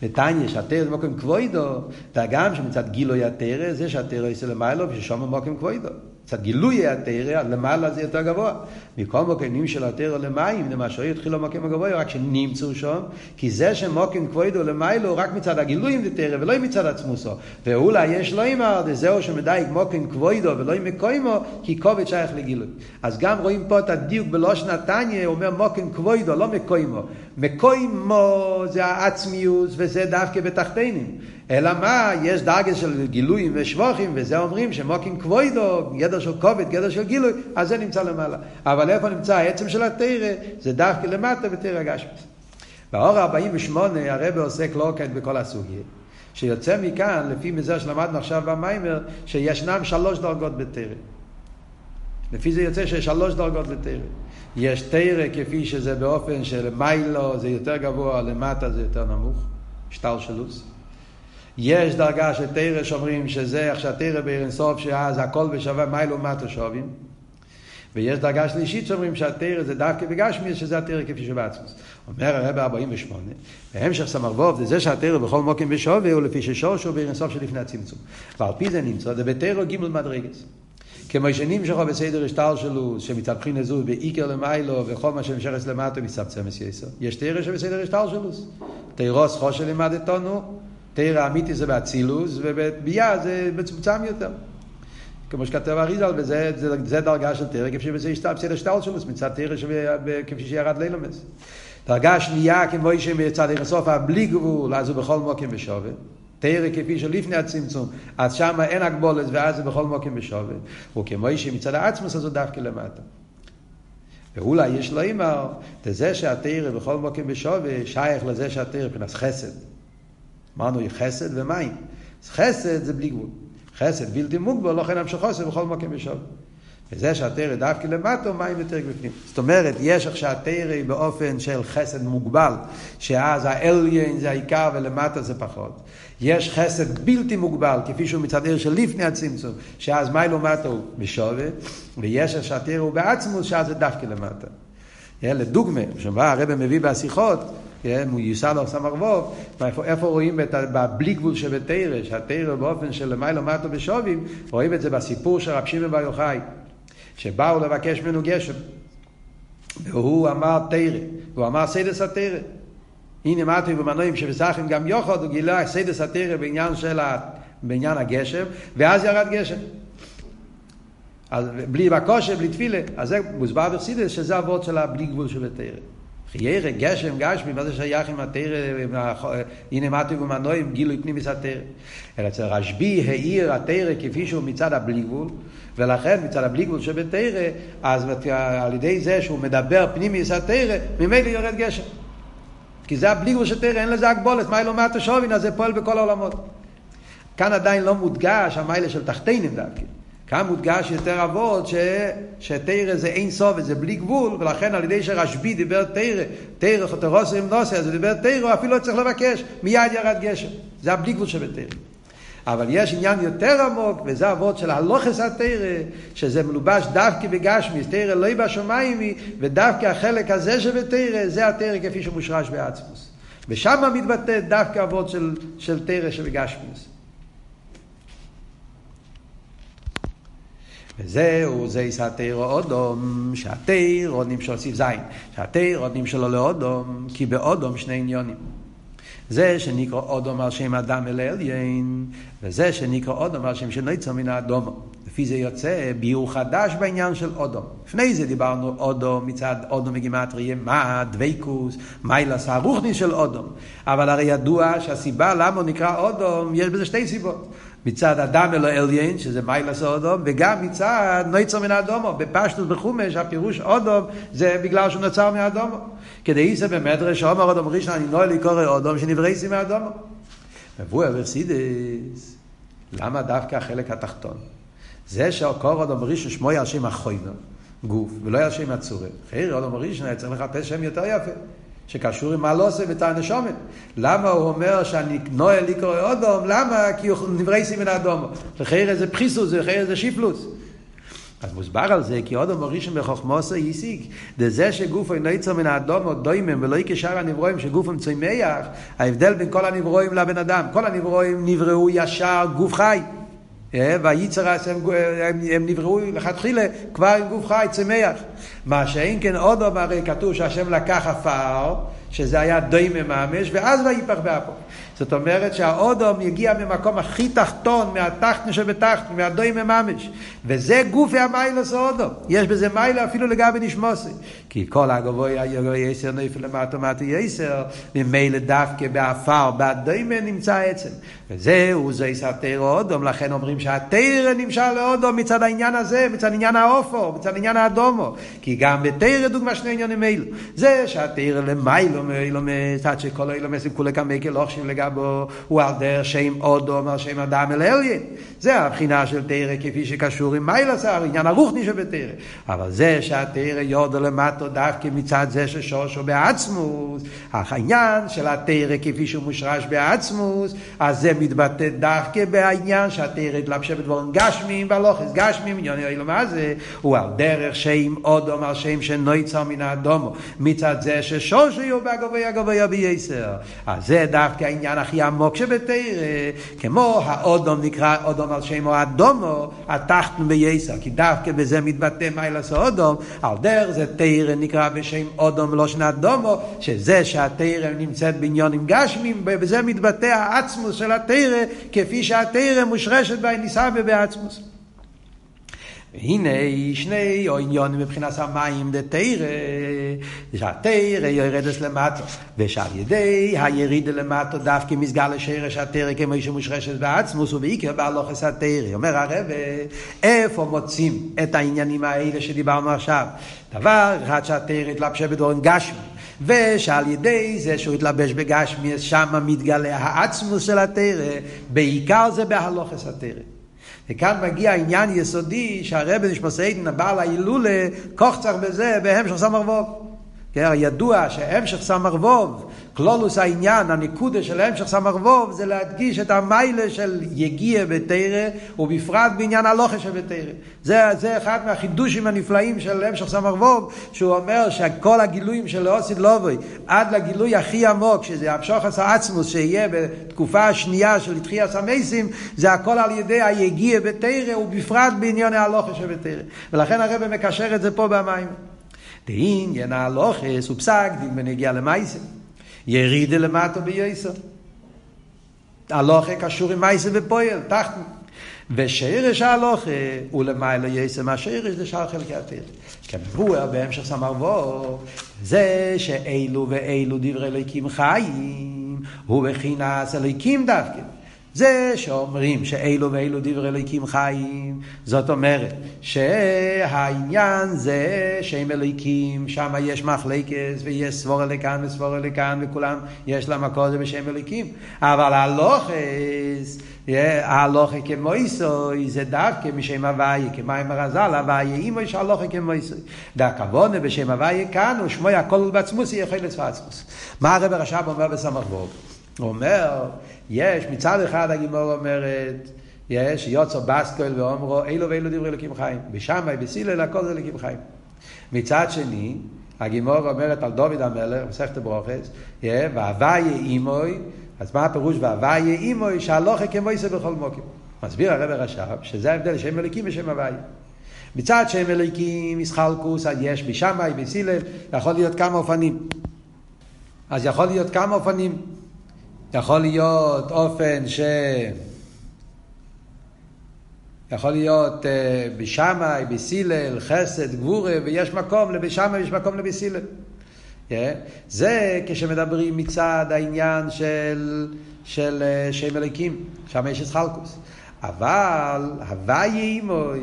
בתניא שהתרא זה מוקם כבוידו, והגם שמצד גילוי התרא זה שהתרא יעשה למיילו וששום מוקם כבוידו. מצד גילוי התרא, למעלה זה יותר גבוה. מכל מוקמים של התרא למים, למשל יתחיל המוקם הגבוה, רק שנמצאו שם, כי זה שמוקם כבודו למיילו, רק מצד הגילויים דתרא, ולא מצד עצמוסו. ואולי יש לו אמר, זהו שמדייק מוקם כבודו ולא מקוימו, כי כובד שייך לגילוי. אז גם רואים פה את הדיוק בלושן התניא, הוא אומר מוקם כבודו, לא מקוימו. מקוימו זה העצמיוס, וזה דווקא בתחתינים. אלא מה, יש דרגה של גילויים ושבוכים, וזה אומרים שמוקים כבוידו, גדר של כובד, גדר של גילוי, אז זה נמצא למעלה. אבל איפה נמצא העצם של התרא? זה דווקא למטה בתרא גשמס. באור 48 הרב עוסק לא כאן בכל הסוגיה. שיוצא מכאן, לפי מזה שלמדנו עכשיו במיימר, שישנם שלוש דרגות בתרא. לפי זה יוצא שיש שלוש דרגות בתרא. יש תרא כפי שזה באופן של מיילו זה יותר גבוה, למטה זה יותר נמוך, שטל שלוס. יש דרגה של תרא שאומרים שזה איך שהתרא אינסוף שאז הכל בשווה מיילו ומטה שווים. ויש דרגה שלישית שאומרים שהתרא זה דווקא בגשמי, שזה התרא כפי שבעצמוס. אומר הרב 48, בהמשך סמרבוב זה זה שהתרא בכל מוקים בשווה הוא לפי בעיר אינסוף שלפני הצמצום. ועל פי זה נמצא, זה בתרא גימל מדרגס. כמו שנמשכו בסדר השטר שלו, שמצד בחינה זו בעיקר למיילו, וכל מה שנמשכת למטה מצמצמס יסר. יש תרא שבסדר השטר שלו. תירוס חושן לימדתנו, תרא אמיתי זה באצילוס, ובביאה זה מצומצם יותר. כמו שכתב אריזל, וזה זה, זה דרגה של תרא, כפי שזה השתלב בסדר שטל שלוס, מצד תרא כפי שירד לילמס. דרגה שנייה, כמו שמצד הסוף, בלי גבול, אז הוא בכל מוקים בשווה. תרא כפי שלפני הצמצום, אז שם אין הגבולת, ואז זה בכל מוקים בשווה. וכמו שמצד העצמוס, אז הוא דווקא למטה. ואולי יש לו אימר, זה שהתרא בכל מוקים בשווה, שייך לזה שהתרא מבחינת חסד. אמרנו חסד ומים. חסד זה בלי גבול. חסד בלתי מוגבל, לא כן המשך חסד בכל מקום בשווה. וזה שהתרא דווקא למטו, מים יותר בפנים. זאת אומרת, יש עכשיו התרא באופן של חסד מוגבל, שאז האליין זה העיקר ולמטה זה פחות. יש חסד בלתי מוגבל, כפי שהוא מצד עיר של לפני הצמצום, שאז מיילו מטו הוא בשווה, ויש שהתרא הוא בעצמוס, שאז זה דווקא למטה. לדוגמה, שבה הרב מביא בשיחות, כן, הוא ייסד על סמרבוב, איפה רואים את הבלי גבול שבתרא, שהתרא באופן של למעלה מטו בשובים, רואים את זה בסיפור של רב שמעון בר יוחאי, שבאו לבקש ממנו גשם, והוא אמר תרא, והוא אמר סיידס התרא. הנה מטו במנועים שבסחם גם יוחד, הוא גילה סיידס התרא בעניין של ה... בעניין הגשם, ואז ירד גשם. אז בלי בקושר, בלי תפילה, אז זה מוסבר בחסידס שזה אבות של הבלי גבול שבתרא. חיירה, גשם, גשמי, מה זה שייך עם התרא, הנה מתי ומנועים, גילוי פנימיס התרא. אלא אצל רשב"י העיר התרא כפי שהוא מצד הבלי גבול, ולכן מצד הבלי גבול שבתרא, אז על ידי זה שהוא מדבר פנימיס התרא, ממילא יורד גשם. כי זה הבלי גבול של תרא, אין לזה הגבולת, מה לא מעט השובין, אז זה פועל בכל העולמות. כאן עדיין לא מודגש המיילה של תחתינים דווקא. כאן מודגש יותר אבות ש... שתרא זה אין סוף וזה בלי גבול, ולכן על ידי שרשב"י דיבר תרא, תרא חתרוס עם נוסע, אז הוא דיבר תרא, אפילו לא צריך לבקש, מיד ירד גשם. זה הבלי גבול שבתרא. אבל יש עניין יותר עמוק, וזה אבות של הלוכס התרא, שזה מלובש דווקא בגשמיס, תרא לא בשמיים ודווקא החלק הזה שבתרא, זה התרא כפי שמושרש בעצמוס. ושם מתבטא דווקא אבות של, של תרא שבגשמיס. וזהו, זה יסתר אודום, שהתר נמשל סיב זין, שהתר נמשלו לאודום, כי באודום שני עניונים. זה שנקרא אודום על שם אדם אל עליין, וזה שנקרא אודום על שם שנצר מן האדום. לפי זה יוצא ביור חדש בעניין של אודום. לפני זה דיברנו אודום מצד אודום מגימטריה, מה דבייקוס, מיילס הרוחני של אודום. אבל הרי ידוע שהסיבה למה הוא נקרא אודום, יש בזה שתי סיבות. מצד אדם אלו עליין, שזה מיילס אודום, וגם מצד נויצר מן האדומו. בפשטוס בחומש, הפירוש אודום, זה בגלל שהוא נוצר מהאדומו. כדי איסה במדרש, אומר אודום ראשון, אני נועל לקורא אודום, שנברייסי מהאדומו. מבוא אברסידס, למה דווקא החלק התחתון? זה שהקור אודום ראשון שמו שם החוינו, גוף, ולא על שם הצורם. חייר אודום ראשון היה צריך לחפש שם יותר יפה. שקשור עם הלוסה ואת הנשומת. למה הוא אומר שאני נועל לקרוא אודום? למה? כי הוא נברייסי מן האדומו. לחייר איזה פחיסוס, לחייר איזה שיפלוס. אז מוסבר על זה, כי אודום הראשון בחוכמוסו השיג, זה שגוף אינו יצר מן האדומו דוימם ולא כשאר הנברואים שגופם צומח, ההבדל בין כל הנברואים לבן אדם, כל הנברואים נבראו ישר גוף חי. והייצר הם, הם, הם נבראו לכתחילה כבר עם גוף חי צמח. מה שאין כן עוד הרי כתוב שהשם לקח עפר, שזה היה די מממש, ואז ויפח באפו. זאת אומרת שהאודום יגיע ממקום הכי תחתון, מהתחתן שבתחתן, מהדוי מממש. וזה גופי המיילוס האודום. יש בזה מיילה אפילו לגבי נשמוסי. כי כל הגבוי הגבוי יסר נפל למטה מטה יסר, ממילא דווקא באפר, בדוימה נמצא עצם. וזהו, זה יסתר אודום, לכן אומרים שהתרא נמשל לאודום מצד העניין הזה, מצד עניין האופו, מצד עניין האדומו. כי גם בתרא דוגמה שני עניינים אלו. זה שהתרא למיילו מאילו מצד שכל אילומס כולי כמקל לא חשיב לגבו, הוא על דרך שם אודום, על שם אדם אל אליין. זה הבחינה של תרא כפי שקשור עם מיילס, העניין הרוחני שבתרא. אבל זה שהתרא יורדו למטו דווקא מצד זה ששושו בעצמוס, העניין של התרא כפי שהוא מושרש בעצמוס, אז זה מתבטא דווקא בעניין שהתרא התלבשה בדבורים גשמים והלוכס גשמים, עניין אלו מה זה, הוא על דרך שם אודום, על שם שנויצר מן האדומו, מצד זה ששושו יהיו בגבוה הגבוה בייסר. אז זה דווקא העניין הכי עמוק שבתרא, כמו האודום נקרא אודום על שם האדומו, התחתן בייסר, כי דווקא בזה מתבטא מיילס האודום, על דרך זה תרא נקרא בשם אודום ולא שנת דומו, שזה שהתרא נמצאת בעניונים גשמים, בזה מתבטא העצמוס של התרא, כפי שהתרא מושרשת בניסה ובעצמוס. והנה שני עניונים מבחינת המים דתרא, שהתרא יורדת למטה, ושעל ידי הירידה למטה דווקא מסגל השרש התרא כמו שמושרשת בעצמוס ובעיקר בהלוכס התרא. אומר הרב, איפה מוצאים את העניינים האלה שדיברנו עכשיו? דבר אחד שהתרא התלבשה בדורן גשמי. ושעל ידי זה שהוא התלבש בגשמי, שם מתגלה העצמוס של התרא, בעיקר זה בהלוכס התרא. וכאן מגיע עניין יסודי שהרבן נשמוסיידן, הבעל ההילולה, כוח צריך בזה בהמשך סמר ווב. כן, ידוע שהמשך סמר ווב, כלולוס העניין, הנקודה של המשך סמר ווב, זה להדגיש את המיילה של יגיע בתרא, ובפרט בעניין הלוכה שבתרא. זה, זה אחד מהחידושים הנפלאים של המשך סמר ווב, שהוא אומר שכל הגילויים של אוסיד לובוי, עד לגילוי הכי עמוק, שזה המשוך העצמוס, שיהיה בתקופה השנייה של תחייה המייסים, זה הכל על ידי היגיע בתרא, ובפרט בעניין הלוכה שבתרא. ולכן הרב מקשר את זה פה במים. דעניין הלוכס הוא פסק דין בנגיע למייסה. ירידה למטה בייסר. הלוכה קשור עם מייסה ופועל, תחת. ושרש ההלוכה הוא למעלה יסר מהשרש זה שאר חלקי התרא. כמבואר בהמשך סמרבו, זה שאלו ואלו דברי אלוקים חיים, הוא בחינס אלוקים דווקא. זה שאומרים שאלו ואלו דברי אלוקים חיים, זאת אומרת שהעניין זה שהם אלוקים, שם יש מחלקס ויש סבורה לכאן וסבורה לכאן וכולם יש להם הכל זה בשם אלוקים, אבל הלוכס, הלוכה כמויסוי זה דווקא משם הוויה, כמים הרזל, הוויה אימו יש הלוכה כמויסוי. דהכוונה בשם הוויה כאן הוא שמוי הכל בעצמוס יכול לצפר עצמוס. מה הרב הרש"ב אומר בסמך? הוא אומר יש, מצד אחד הגימור אומרת, יש יוצר בסקול ואומרו, אילו ואילו דברי אלוקים חיים. בשמאי, בסילל, הכל זה אלוקים חיים. מצד שני, הגימור אומרת על דוד המלך, מסכת ברוכס, והוויה אימוי, אז מה הפירוש והוויה אימוי, שהלוכה כמו יישא בכל מוקים. מסביר הרב הרש"ב, שזה ההבדל שם אלוקים ושם הוויה. מצד שם אלוקים, ישחלקוס, יש בשמאי, בסילל, יכול להיות כמה אופנים. אז יכול להיות כמה אופנים. יכול להיות אופן ש... יכול להיות uh, בשמאי, בסילל, חסד, גבורה, ויש מקום לבשמאי, יש מקום לבסילל. Yeah. זה כשמדברים מצד העניין של, של uh, שם אלוקים, שם יש אסחלקוס. אבל הוויה אימוי,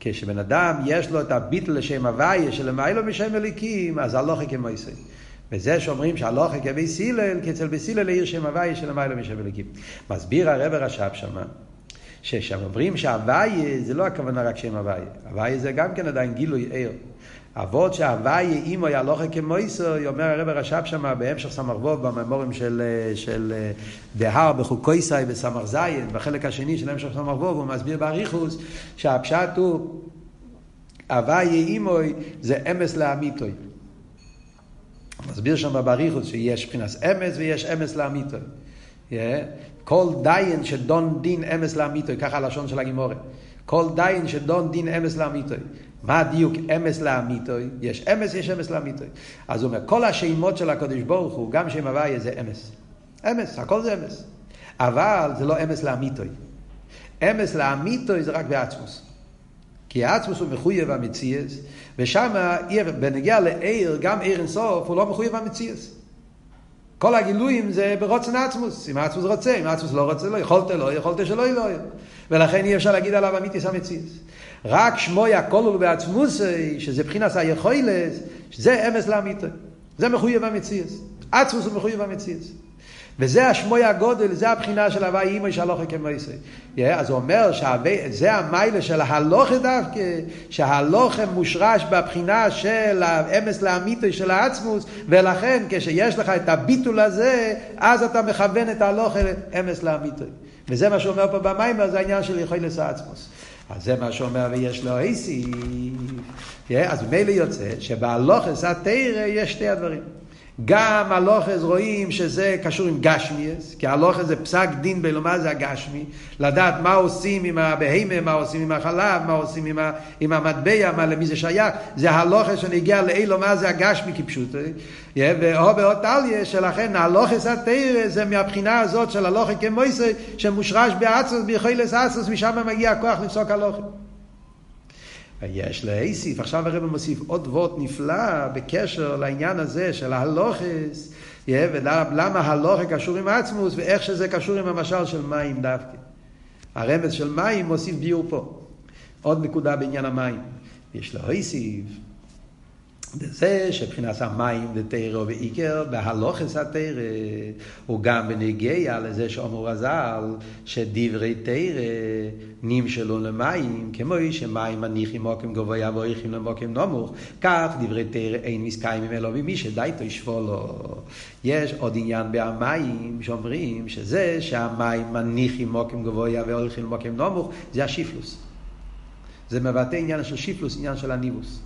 כשבן אדם יש לו את הביטל לשם הוויה שלמיילו משם אליקים, אז הלוכה כמו יסי. וזה שאומרים שהלוכה כבי הלל, כי אצל בסילל עיר שם הוויה שלמיילו משם אליקים. מסביר הרב רש"ב שמה. ששם אומרים שהוויה זה לא הכוונה רק שם הוויה, הוויה זה גם כן עדיין גילוי ער. אבות שהוויה אימו יהלוכה כמויסו, אומר הרב רש"ב שם בהמשך סמ"ך ווב בממורים של, של דהר בחוקויסאי בסמ"ך זין, בחלק השני של המשך סמ"ך ווב הוא מסביר באריכוס שהפשט הוא הוויה אימוי זה אמס לאמיתוי. מסביר שם באריכוס שיש מבחינת אמס ויש אמס לאמיתוי. Yeah. כל דיין שדון דין אמס לאמיתוי, ככה הלשון של הגימורת. כל דיין שדון דין אמס לאמיתוי. מה הדיוק אמס לאמיתוי? יש אמס, יש אמס לאמיתוי. אז הוא אומר, כל השמות של הקדוש ברוך הוא, גם שם הוויה זה אמס. אמס, הכל זה אמס. אבל זה לא אמס לאמיתוי. אמס לאמיתוי זה רק בעצמוס. כי העצמוס הוא מחויב המציאס, ושם, בנגיע לעיר, גם עיר אינסוף, הוא לא מחויב המציאס. כל הגילויים זה ברוצן עצמוס. אם עצמוס רוצה, אם עצמוס לא רוצה, לא יכולת לא, יכולת שלא יהיה לא. ולכן אי אפשר להגיד עליו אמיתיס המציאס. רק שמוי הוא בעצמוס, שזה בחינס היכולת, שזה אמס לאמיתו. זה מחויב המציאס. עצמוס הוא מחויב המציאס. וזה השמוי הגודל, זה הבחינה של הוואי אימא שהלוכה כמייסי. אז הוא אומר שזה המיילה של ההלוכה דווקא, שההלוכה מושרש בבחינה של האמס לאמיתו של העצמוס, ולכן כשיש לך את הביטול הזה, אז אתה מכוון את ההלוכה אמס לאמיתו. וזה מה שאומר פה במיימר, זה העניין של יכולת העצמוס. אז זה מה שאומר ויש לו איסי. אז ממילא יוצא שבהלוכס התרא יש שתי הדברים. גם הלוכס רואים שזה קשור עם גשמיאס, כי הלוכס זה פסק דין בלומה זה הגשמי, לדעת מה עושים עם הבהמה, מה עושים עם החלב, מה עושים עם, ה, עם המטבע, מה, למי זה שייך, זה הלוכס שנגיע לאילו מה זה הגשמי כפשוט. ואו בעוד טליה, שלכן הלוכס התרא זה מהבחינה הזאת של הלוכס כמויסי, שמושרש בעצמוס, ביכולס עצמוס, משם מגיע הכוח לפסוק הלוכס. יש להוסיף, עכשיו הרב מוסיף עוד וורט נפלא בקשר לעניין הזה של ההלוכס, ולמה הלוכה קשור עם עצמוס ואיך שזה קשור עם המשל של מים דווקא. הרמז של מים מוסיף ביור פה. עוד נקודה בעניין המים. יש להוסיף זה שבחינת המים תרא ועיקר, בהלוכס התרא הוא גם בנגיע לזה שאומר רז"ל שדברי תרא נמשלו למים, כמו שמים מניחים מוקים גבוה ואויכים למוקים נמוך, כך דברי תרא אין מסקיים ממנו ממי שדי תשבו לו. יש עוד עניין במים שאומרים שזה שהמים מניחים מוקים גבוה ואויכים למוקים נמוך, זה השיפלוס. זה מבטא עניין של שיפלוס, עניין של הניבוס.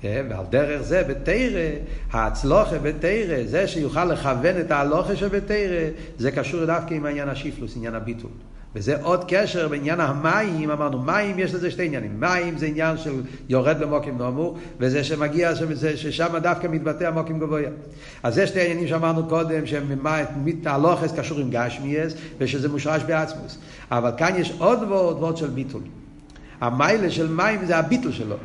כן, ועל דרך זה בתרא, ההצלוחה בתרא, זה שיוכל לכוון את ההלוכה שבתרא, זה קשור דווקא עם העניין השיפלוס, עניין הביטול. וזה עוד קשר בעניין המים, אמרנו מים יש לזה שתי עניינים, מים זה עניין של יורד למוקים נמוך, וזה שמגיע, ששם דווקא מתבטא המוקים גבוה. אז זה שתי עניינים שאמרנו קודם, שהלוכס קשור עם גשמיאס, ושזה מושרש בעצמוס. אבל כאן יש עוד ועוד ועוד של ביטול. המיילה של מים זה הביטול שלו.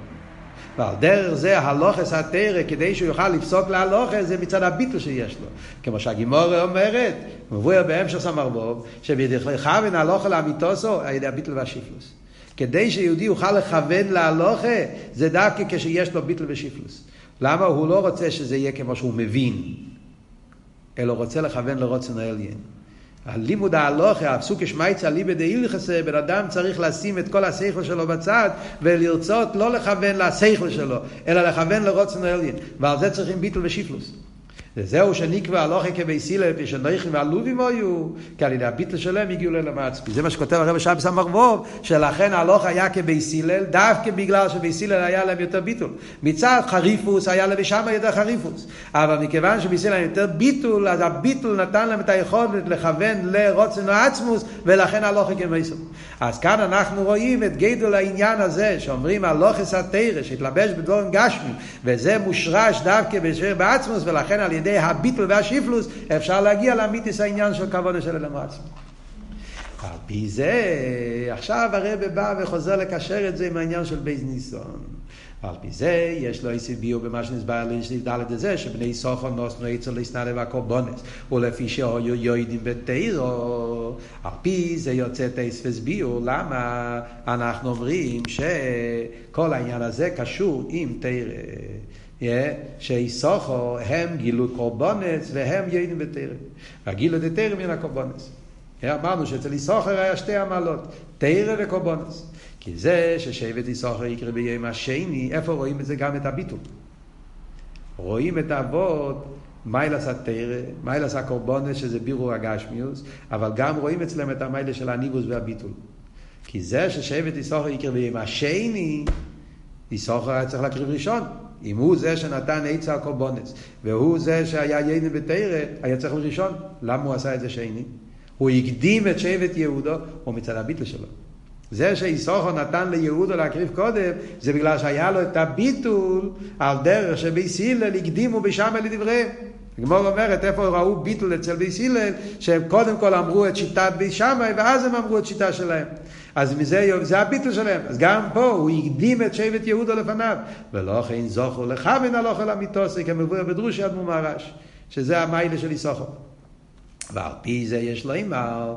ועל דרך זה הלוכס התרא, כדי שהוא יוכל לפסוק להלוכס, זה מצד הביטל שיש לו. כמו שהגימורה אומרת, מבואר בהמשך סמרבוב, שבדכלך הלוכה לאמיתוסו, על ידי הביטל והשיפלוס. כדי שיהודי יוכל לכוון להלוכה, זה דווקא כשיש לו ביטל ושיפלוס. למה? הוא לא רוצה שזה יהיה כמו שהוא מבין, אלא רוצה לכוון לרוצן העליין. הלימוד ההלוכה, הפסוק שמייצא ליבא דאילכסה, בן אדם צריך לשים את כל השכל שלו בצד ולרצות לא לכוון לשכל שלו, אלא לכוון לרצון העליון. ועל זה צריכים ביטל ושפלות. וזהו שנקבע הלכה כבית הלל, שנוחים ועלובים היו, כי על ידי הביטל שלהם הגיעו לעצמי. זה מה שכותב הרב שם סמ"ך וו, שלכן הלכה היה כבית הלל, דווקא בגלל שבית הלל היה להם יותר ביטול. מצד חריפות היה לבית שמאי יותר חריפות. אבל מכיוון שבית הלל יותר ביטול, אז הביטול נתן להם את היכולת לכוון לרצון העצמות, ולכן הלכה כבית אז כאן אנחנו רואים את גדול העניין הזה, שאומרים הלוכס התרא, שהתלבש בדבורם גשמי, וזה מושרש דווקא בעצמוס, ולכן על ידי הביטל והשיפלוס אפשר להגיע לאמיתיס העניין של כבוד של אלם עצמו. על פי זה, עכשיו הרב בא וחוזר לקשר את זה עם העניין של בייז ניסון. על פי זה יש לו איסי ביו במה שנסבר לסעיף ד' הזה, שבני סוחר נוסנו עצר להסנדה והקורבונס, ולפי שהיו יוידים בתירו, על פי זה יוצא טייס וסביעו, למה אנחנו אומרים שכל העניין הזה קשור עם תירה. שאיסוכו הם גילו קורבונס והם יוידים בתירה. והגילו דתירה מן הקורבונס. אמרנו שאצל איסוכר היה שתי המעלות, תירה וקורבונס. כי זה ששבט יששכר יקרה ביום השני, איפה רואים את זה גם את הביטול? רואים את האבות, מיילס התרא, מיילס הקורבונס, שזה בירור הגשמיוס, אבל גם רואים אצלם את המיילס של הניבוס והביטול. כי זה ששבט יששכר יקרה ביום השני, יששכר היה צריך להקריב ראשון. אם הוא זה שנתן עצה הקורבונס, והוא זה שהיה ייני בתרא, היה צריך לראשון. למה הוא עשה את זה שני? הוא הקדים את שבט יהודו, או מצד הביטל שלו. זה שאיסוכו נתן ליהודו להקריב קודם, זה בגלל שהיה לו את הביטול על דרך שבייס הלל הקדימו בשמה לדבריהם. הגמור אומרת איפה ראו ביטול אצל בייס הלל, שהם קודם כל אמרו את שיטת בייס שמאי, ואז הם אמרו את שיטה שלהם. אז מזה, זה הביטול שלהם. אז גם פה הוא הקדים את שבט יהודו לפניו. ולא כן זוכו לכוון הלוך אל המיתוסי, כמבואר בדרושי אדמו מהרש, שזה המיילה של איסוכו. ועל פי זה יש לו אימר,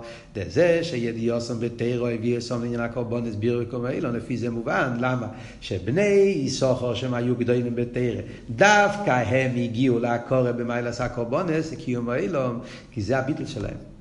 זה שידיוסם ותירו הביא אסום לעניין הקורבן הסביר וכל אילו, לפי זה מובן, למה? שבני יששכר שהם היו גדולים בתירה, דווקא הם הגיעו לעקורא במיילס הקורבנס, קיום האילום, כי זה הביטל שלהם.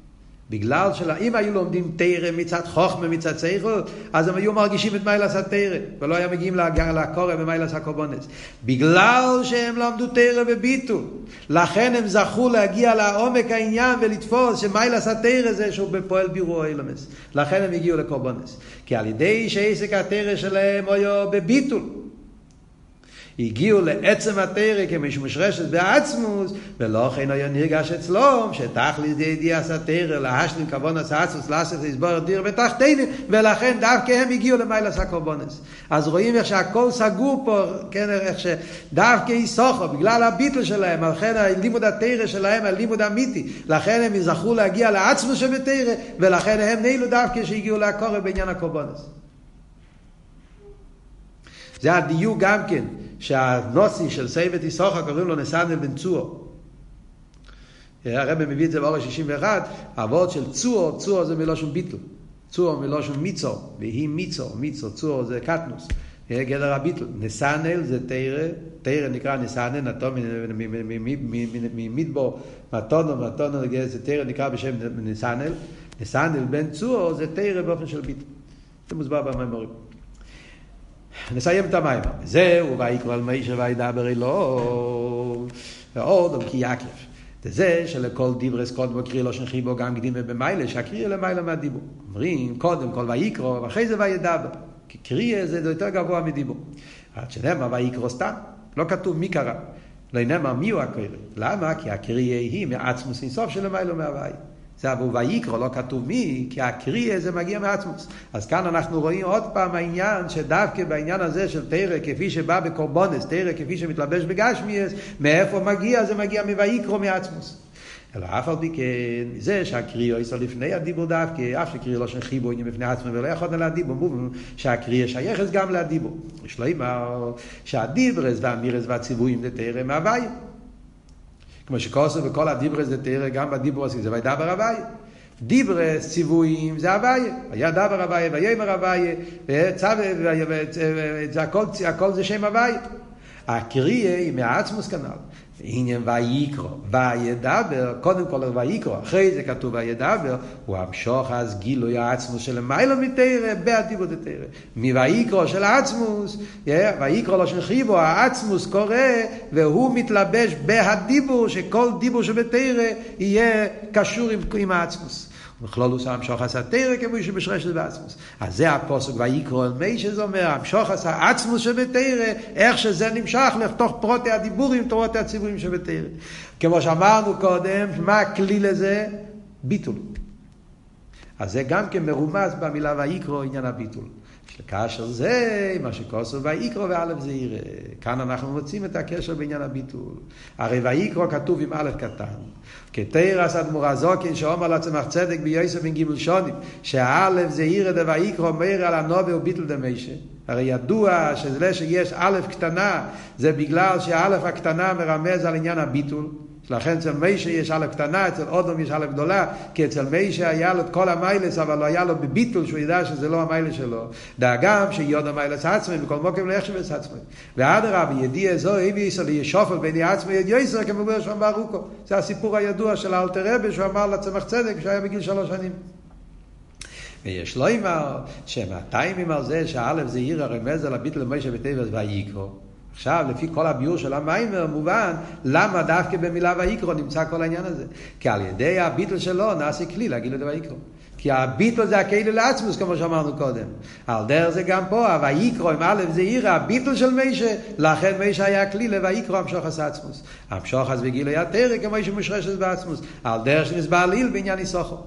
בגלל שאם היו לומדים תרא מצד חוכמה, מצד סייכל, אז הם היו מרגישים את מיילס התרא, ולא היו מגיעים לקורא במיילס הקורבנס. בגלל שהם למדו תרא וביטול, לכן הם זכו להגיע לעומק העניין ולתפוס שמיילס התרא זה שהוא בפועל בירו אילמס. לכן הם הגיעו לקורבנס. כי על ידי שעסק התרא שלהם היה בביטול. הגיעו לעצם התרא כמשמושרשת בעצמוס, ולא כן היה נרגש אצלום, שתכלית ידיעס התרא להשלים כוונס עצמוס, לעשות לסבור דיר בתחתינים, ולכן דווקא הם הגיעו למיילס הקורבונס. אז רואים איך שהכל סגור פה, כן, איך שדווקא יסוכו, בגלל הביטל שלהם, לכן הלימוד התרא שלהם, הלימוד אמיתי, לכן הם זכו להגיע לעצמוס שבתרא, ולכן הם נעלו דווקא שהגיעו לקורא בעניין הקורבונס. זה הדיוק גם כן. שהנוסי של סייבת איסוכה קוראים לו נסנדל בן צור. הרב מביא את זה באור ה-61, הוורד של צור, צור זה מלושן ביטל. צור מלושן מיצור, והיא מיצור, מיצור, צור זה קטנוס. גדר הביטל. נסנל זה תרא, תרא נקרא נסנל, נתון ממדבור, מתונו, מתונו זה תרא נקרא בשם נסנל. נסנל בן צור זה תרא באופן של ביטל. זה מוסבר במאמרים. נסיים את המים. זהו, ויקרא על מישה וידבר אלוהו, ועוד כי יקלף. זה שלכל דיברס קודם קריא לו שחיבו גם קדימה במיילה, שהקריא למיילה מהדיבור. אומרים, קודם כל ויקרא, ואחרי זה וידבר. כי קריא זה יותר גבוה מדיבור. עד שנאמר ויקרא סתם, לא כתוב מי קרא. לא נאמר מי הוא. למה? כי הקריא היא מעצמוס אינסוף של למיילה מהוואי. אבו ויקרא, לא כתוב מי, כי הקריאה זה מגיע מעצמוס. אז כאן אנחנו רואים עוד פעם העניין שדווקא בעניין הזה של תרא כפי שבא בקורבונס, תרא כפי שמתלבש בגשמיאס, מאיפה מגיע? זה מגיע מויקרא מעצמוס. אלא אף על פי כן, זה שהקריאו יסוד לפני הדיבור דווקא, אף שקריאו לא שחיבו עניין בפני עצמו ולא יכולנו להדיבור, מובן שהקריאה שייכת גם להדיבור. יש לו אמר שהדיברס והמירס והציוויים זה תרא מהוויה. כמו שכוסו וכל הדיברס זה תראה גם בדיברס זה וידבר הוויה. דיברס, ציוויים, זה הוויה. היה דבר הוויה ויאמר הוויה, הכל זה שם הוויה. הקריאה היא מעצמוס כנ"ל. עניין ויקרא, וידבר, קודם כל ויקרא, אחרי זה כתוב וידבר, הוא המשוך אז גילוי העצמוס של מיילא מתרא, בעדיבו דתרא. מויקרא של העצמוס, ויקרא לא שחיבו, העצמוס קורא, והוא מתלבש בהדיבור, שכל דיבור שבתרא יהיה קשור עם, עם העצמוס. בכלולוס המשוך עשה תרא כמו שבשרשת בעצמוס. אז זה הפוסק ויקרא אל מי שזה אומר, המשוך עשה עצמוס שבתרא, איך שזה נמשך לתוך פרוטי הדיבורים, פרוטי הציבורים שבתרא. כמו שאמרנו קודם, מה הכלי לזה? ביטול. אז זה גם כן מרומז במילה ויקרא עניין הביטול. כאשר זה מה שכוסו ויקרא ואלף זה יראה. כאן אנחנו מוצאים את הקשר בעניין הביטול. הרי ויקרא כתוב עם א' קטן. כתרס אדמו"ר הזוקין שאומר לעצמך צדק ביוסף בן גימל שונים, שהאלף זה ירא דויקרא אומר על הנובה וביטול דמיישה. הרי ידוע שזה שיש א' קטנה, זה בגלל שא' הקטנה מרמז על עניין הביטול. לכן אצל מישה יש א' קטנה, אצל אודום יש א' גדולה, כי אצל מישה היה לו את כל המיילס, אבל לא היה לו בביטול, שהוא ידע שזה לא המיילס שלו. דאגם שיוד המיילס עצמי, בכל מוקם לא יחשב את עצמי. ואדרבה, ידיע זו, הביא ישראל ישופל בין עצמי יד יויסר, כמובן שם ברוקו. זה הסיפור הידוע של האלתר רבי, שהוא אמר לצמח צדק, כשהיה בגיל שלוש שנים. ויש לו אמר, שמאתיים על זה שא' זה עיר הרמז על הביטל למשה בטבע ויקרו. עכשיו, לפי כל הביור של המיימר, מובן למה דווקא במילה ויקרו נמצא כל העניין הזה. כי על ידי הביטל שלו נעשה כלי להגיד לו ויקרו. כי הביטל זה הכלי לעצמוס, כמו שאמרנו קודם. על דרך זה גם פה, הויקרו עם א' זה עיר הביטל של מישה, לכן מישה היה כלי לויקרו עשה עצמוס. המשוך אז בגילוי התרא כמו שמושרשת בעצמוס. על דרך שנסבר ליל בעניין איסוכו.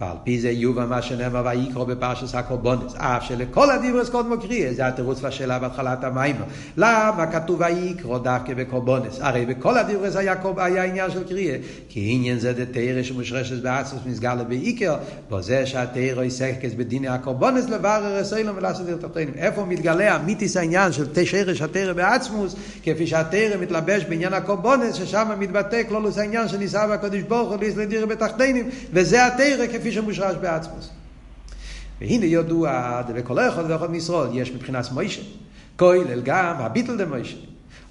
ועל פי זה יובא מה שנאמר ויקרו בפרשס הקורבונס, אף שלכל הדיברס קודמו קריאה, זה התירוץ לשאלה בהתחלת המים. למה כתוב ויקרו דווקא בקורבונס? הרי בכל הדיברס היה, היה עניין של קריאה, כי עניין זה דתרא שמושרשת בעצמוס מסגר לבעיקר, וזה שהתרא יסקס בדיני הקורבונס לברר אסוילום ולעשות את תחתינו. איפה מתגלה אמיתיס העניין של שרש התרא בעצמוס, כפי שהתרא מתלבש בעניין הקורבונס, ששם מתבטא כלולוס העניין שניסה בקדוש ברוך הוא ליסלדיר בתחתינים, וזה התרא כפי שמושרש בעצמוס. והנה ידוע, ובכל אחד ואחד מישראל יש מבחינת מוישה. כולל גם הביטל דמוישה.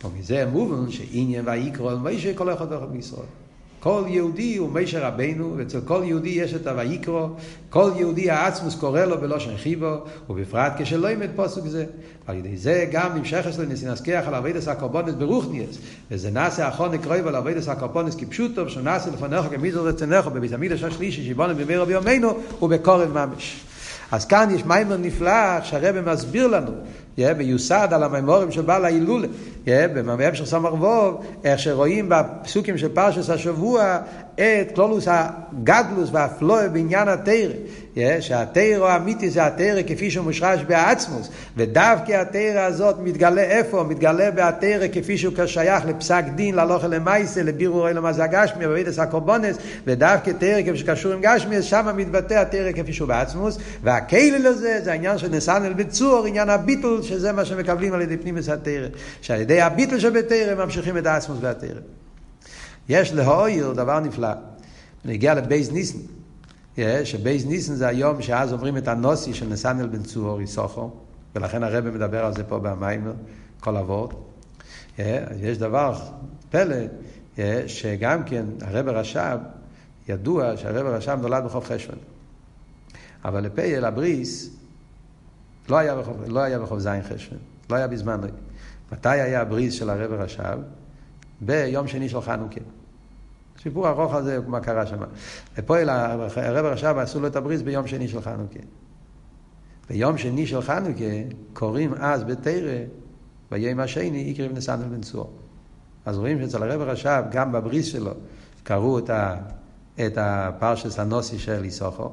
ומזה מובן שעניין ויקרא על מוישה כל אחד ואחד מישראל. כל יהודי הוא מישר רבנו, ואצל כל יהודי יש את הויקרו, כל יהודי העצמוס קורא לו בלושן חיבו, ובפרט כשלא ימת פוסק זה. על ידי זה גם נמשך אצלנו נסנסקח על אבידס הקורבונס ברוכניאס, וזה נעשה אחון נקרויב על אבידס הקורבונס כפשוטו, שנעשה לפניך כמיזו רצונך, בבית המידש השלישי שבונו במי רבי יומנו, ובקורב ממש. אז כאן יש מיימר נפלא שהרבא מסביר לנו, מיוסד על המימורים של בעל ההילולה, בהמשך סמר ווב, איך שרואים בפסוקים של פרשס השבוע את כלולוס הגדלוס והפלואה בעניין התרא. שהתרא האמיתי זה התרא כפי שהוא מושרש בעצמוס, ודווקא התרא הזאת מתגלה איפה? מתגלה בהתרא כפי שהוא שייך לפסק דין, להלוך למייסה, לבירור אלו מה זה הגשמי, בבידס הקורבונס, ודווקא תרא כפי שקשור עם גשמי, שם מתבטא התרא כפי שהוא בעצמוס, והכלי לזה זה העניין של נסנל בצור, עניין הביטול, שזה מה שמקבלים על ידי פנימוס התרא. שעל ידי הביטול שבתרא ממשיכים את העצמוס והתרא. יש להויר דבר נפלא. נגיע לבייז ניסן. שבייז ניסן זה היום שאז אומרים את הנוסי של נסנל בן צור איסוכו, ולכן הרב מדבר על זה פה במיימר, כל אבות. יש דבר, פלא, שגם כן הרב רש"ב, ידוע שהרב רש"ב נולד בחוף חשוון. אבל לפייל הבריס לא היה בחוף, לא בחוף זין חשוון, לא היה בזמן. מתי היה הבריס של הרב רש"ב? ביום שני של חנוכה. סיפור ארוך על זה, מה קרה שם. ופועל הרב רש"ב עשו לו את הבריס ביום שני של חנוכה. ביום שני של חנוכה קוראים אז בתרא, ביום השני יקריב נסנדל בן צור. אז רואים שאצל הרב רש"ב, גם בבריס שלו, קראו את, ה, את הפרשס הנוסי של איסוכו.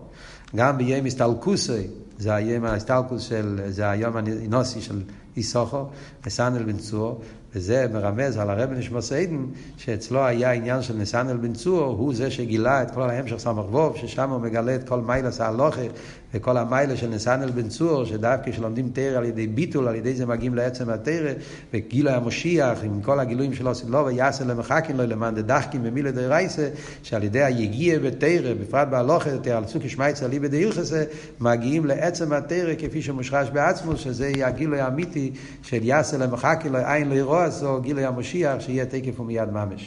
גם ביום הסטלקוסי, זה היום ההסטלקוס של, זה היום הנוסי של איסוכו, נסנדל בן צור. וזה מרמז על הרב נשמע סיידן, שאצלו היה עניין של נסנל בן צור, הוא זה שגילה את כל ההמשך סמך ווב, ששם הוא מגלה את כל מיילס ההלוכה וכל המיילה של נסנל בן צור, שדווקא כשלומדים תרא על ידי ביטול, על ידי זה מגיעים לעצם התרא, וגילוי המושיח, עם כל הגילויים שלו לו, ויעשה למחקין לו למאן דדחקים במילה דרייסה, שעל ידי היגיע בתרא, בפרט בהלוכה, צוק ישמעיצה ליבא דהילכסה, מגיעים לעצם התרא כפי שמושרש בעצמו, שזה הגילוי האמיתי של יעשה למחקין לו, עין לא ירוע, זו גילוי המושיח, שיהיה תקף ומיד ממש.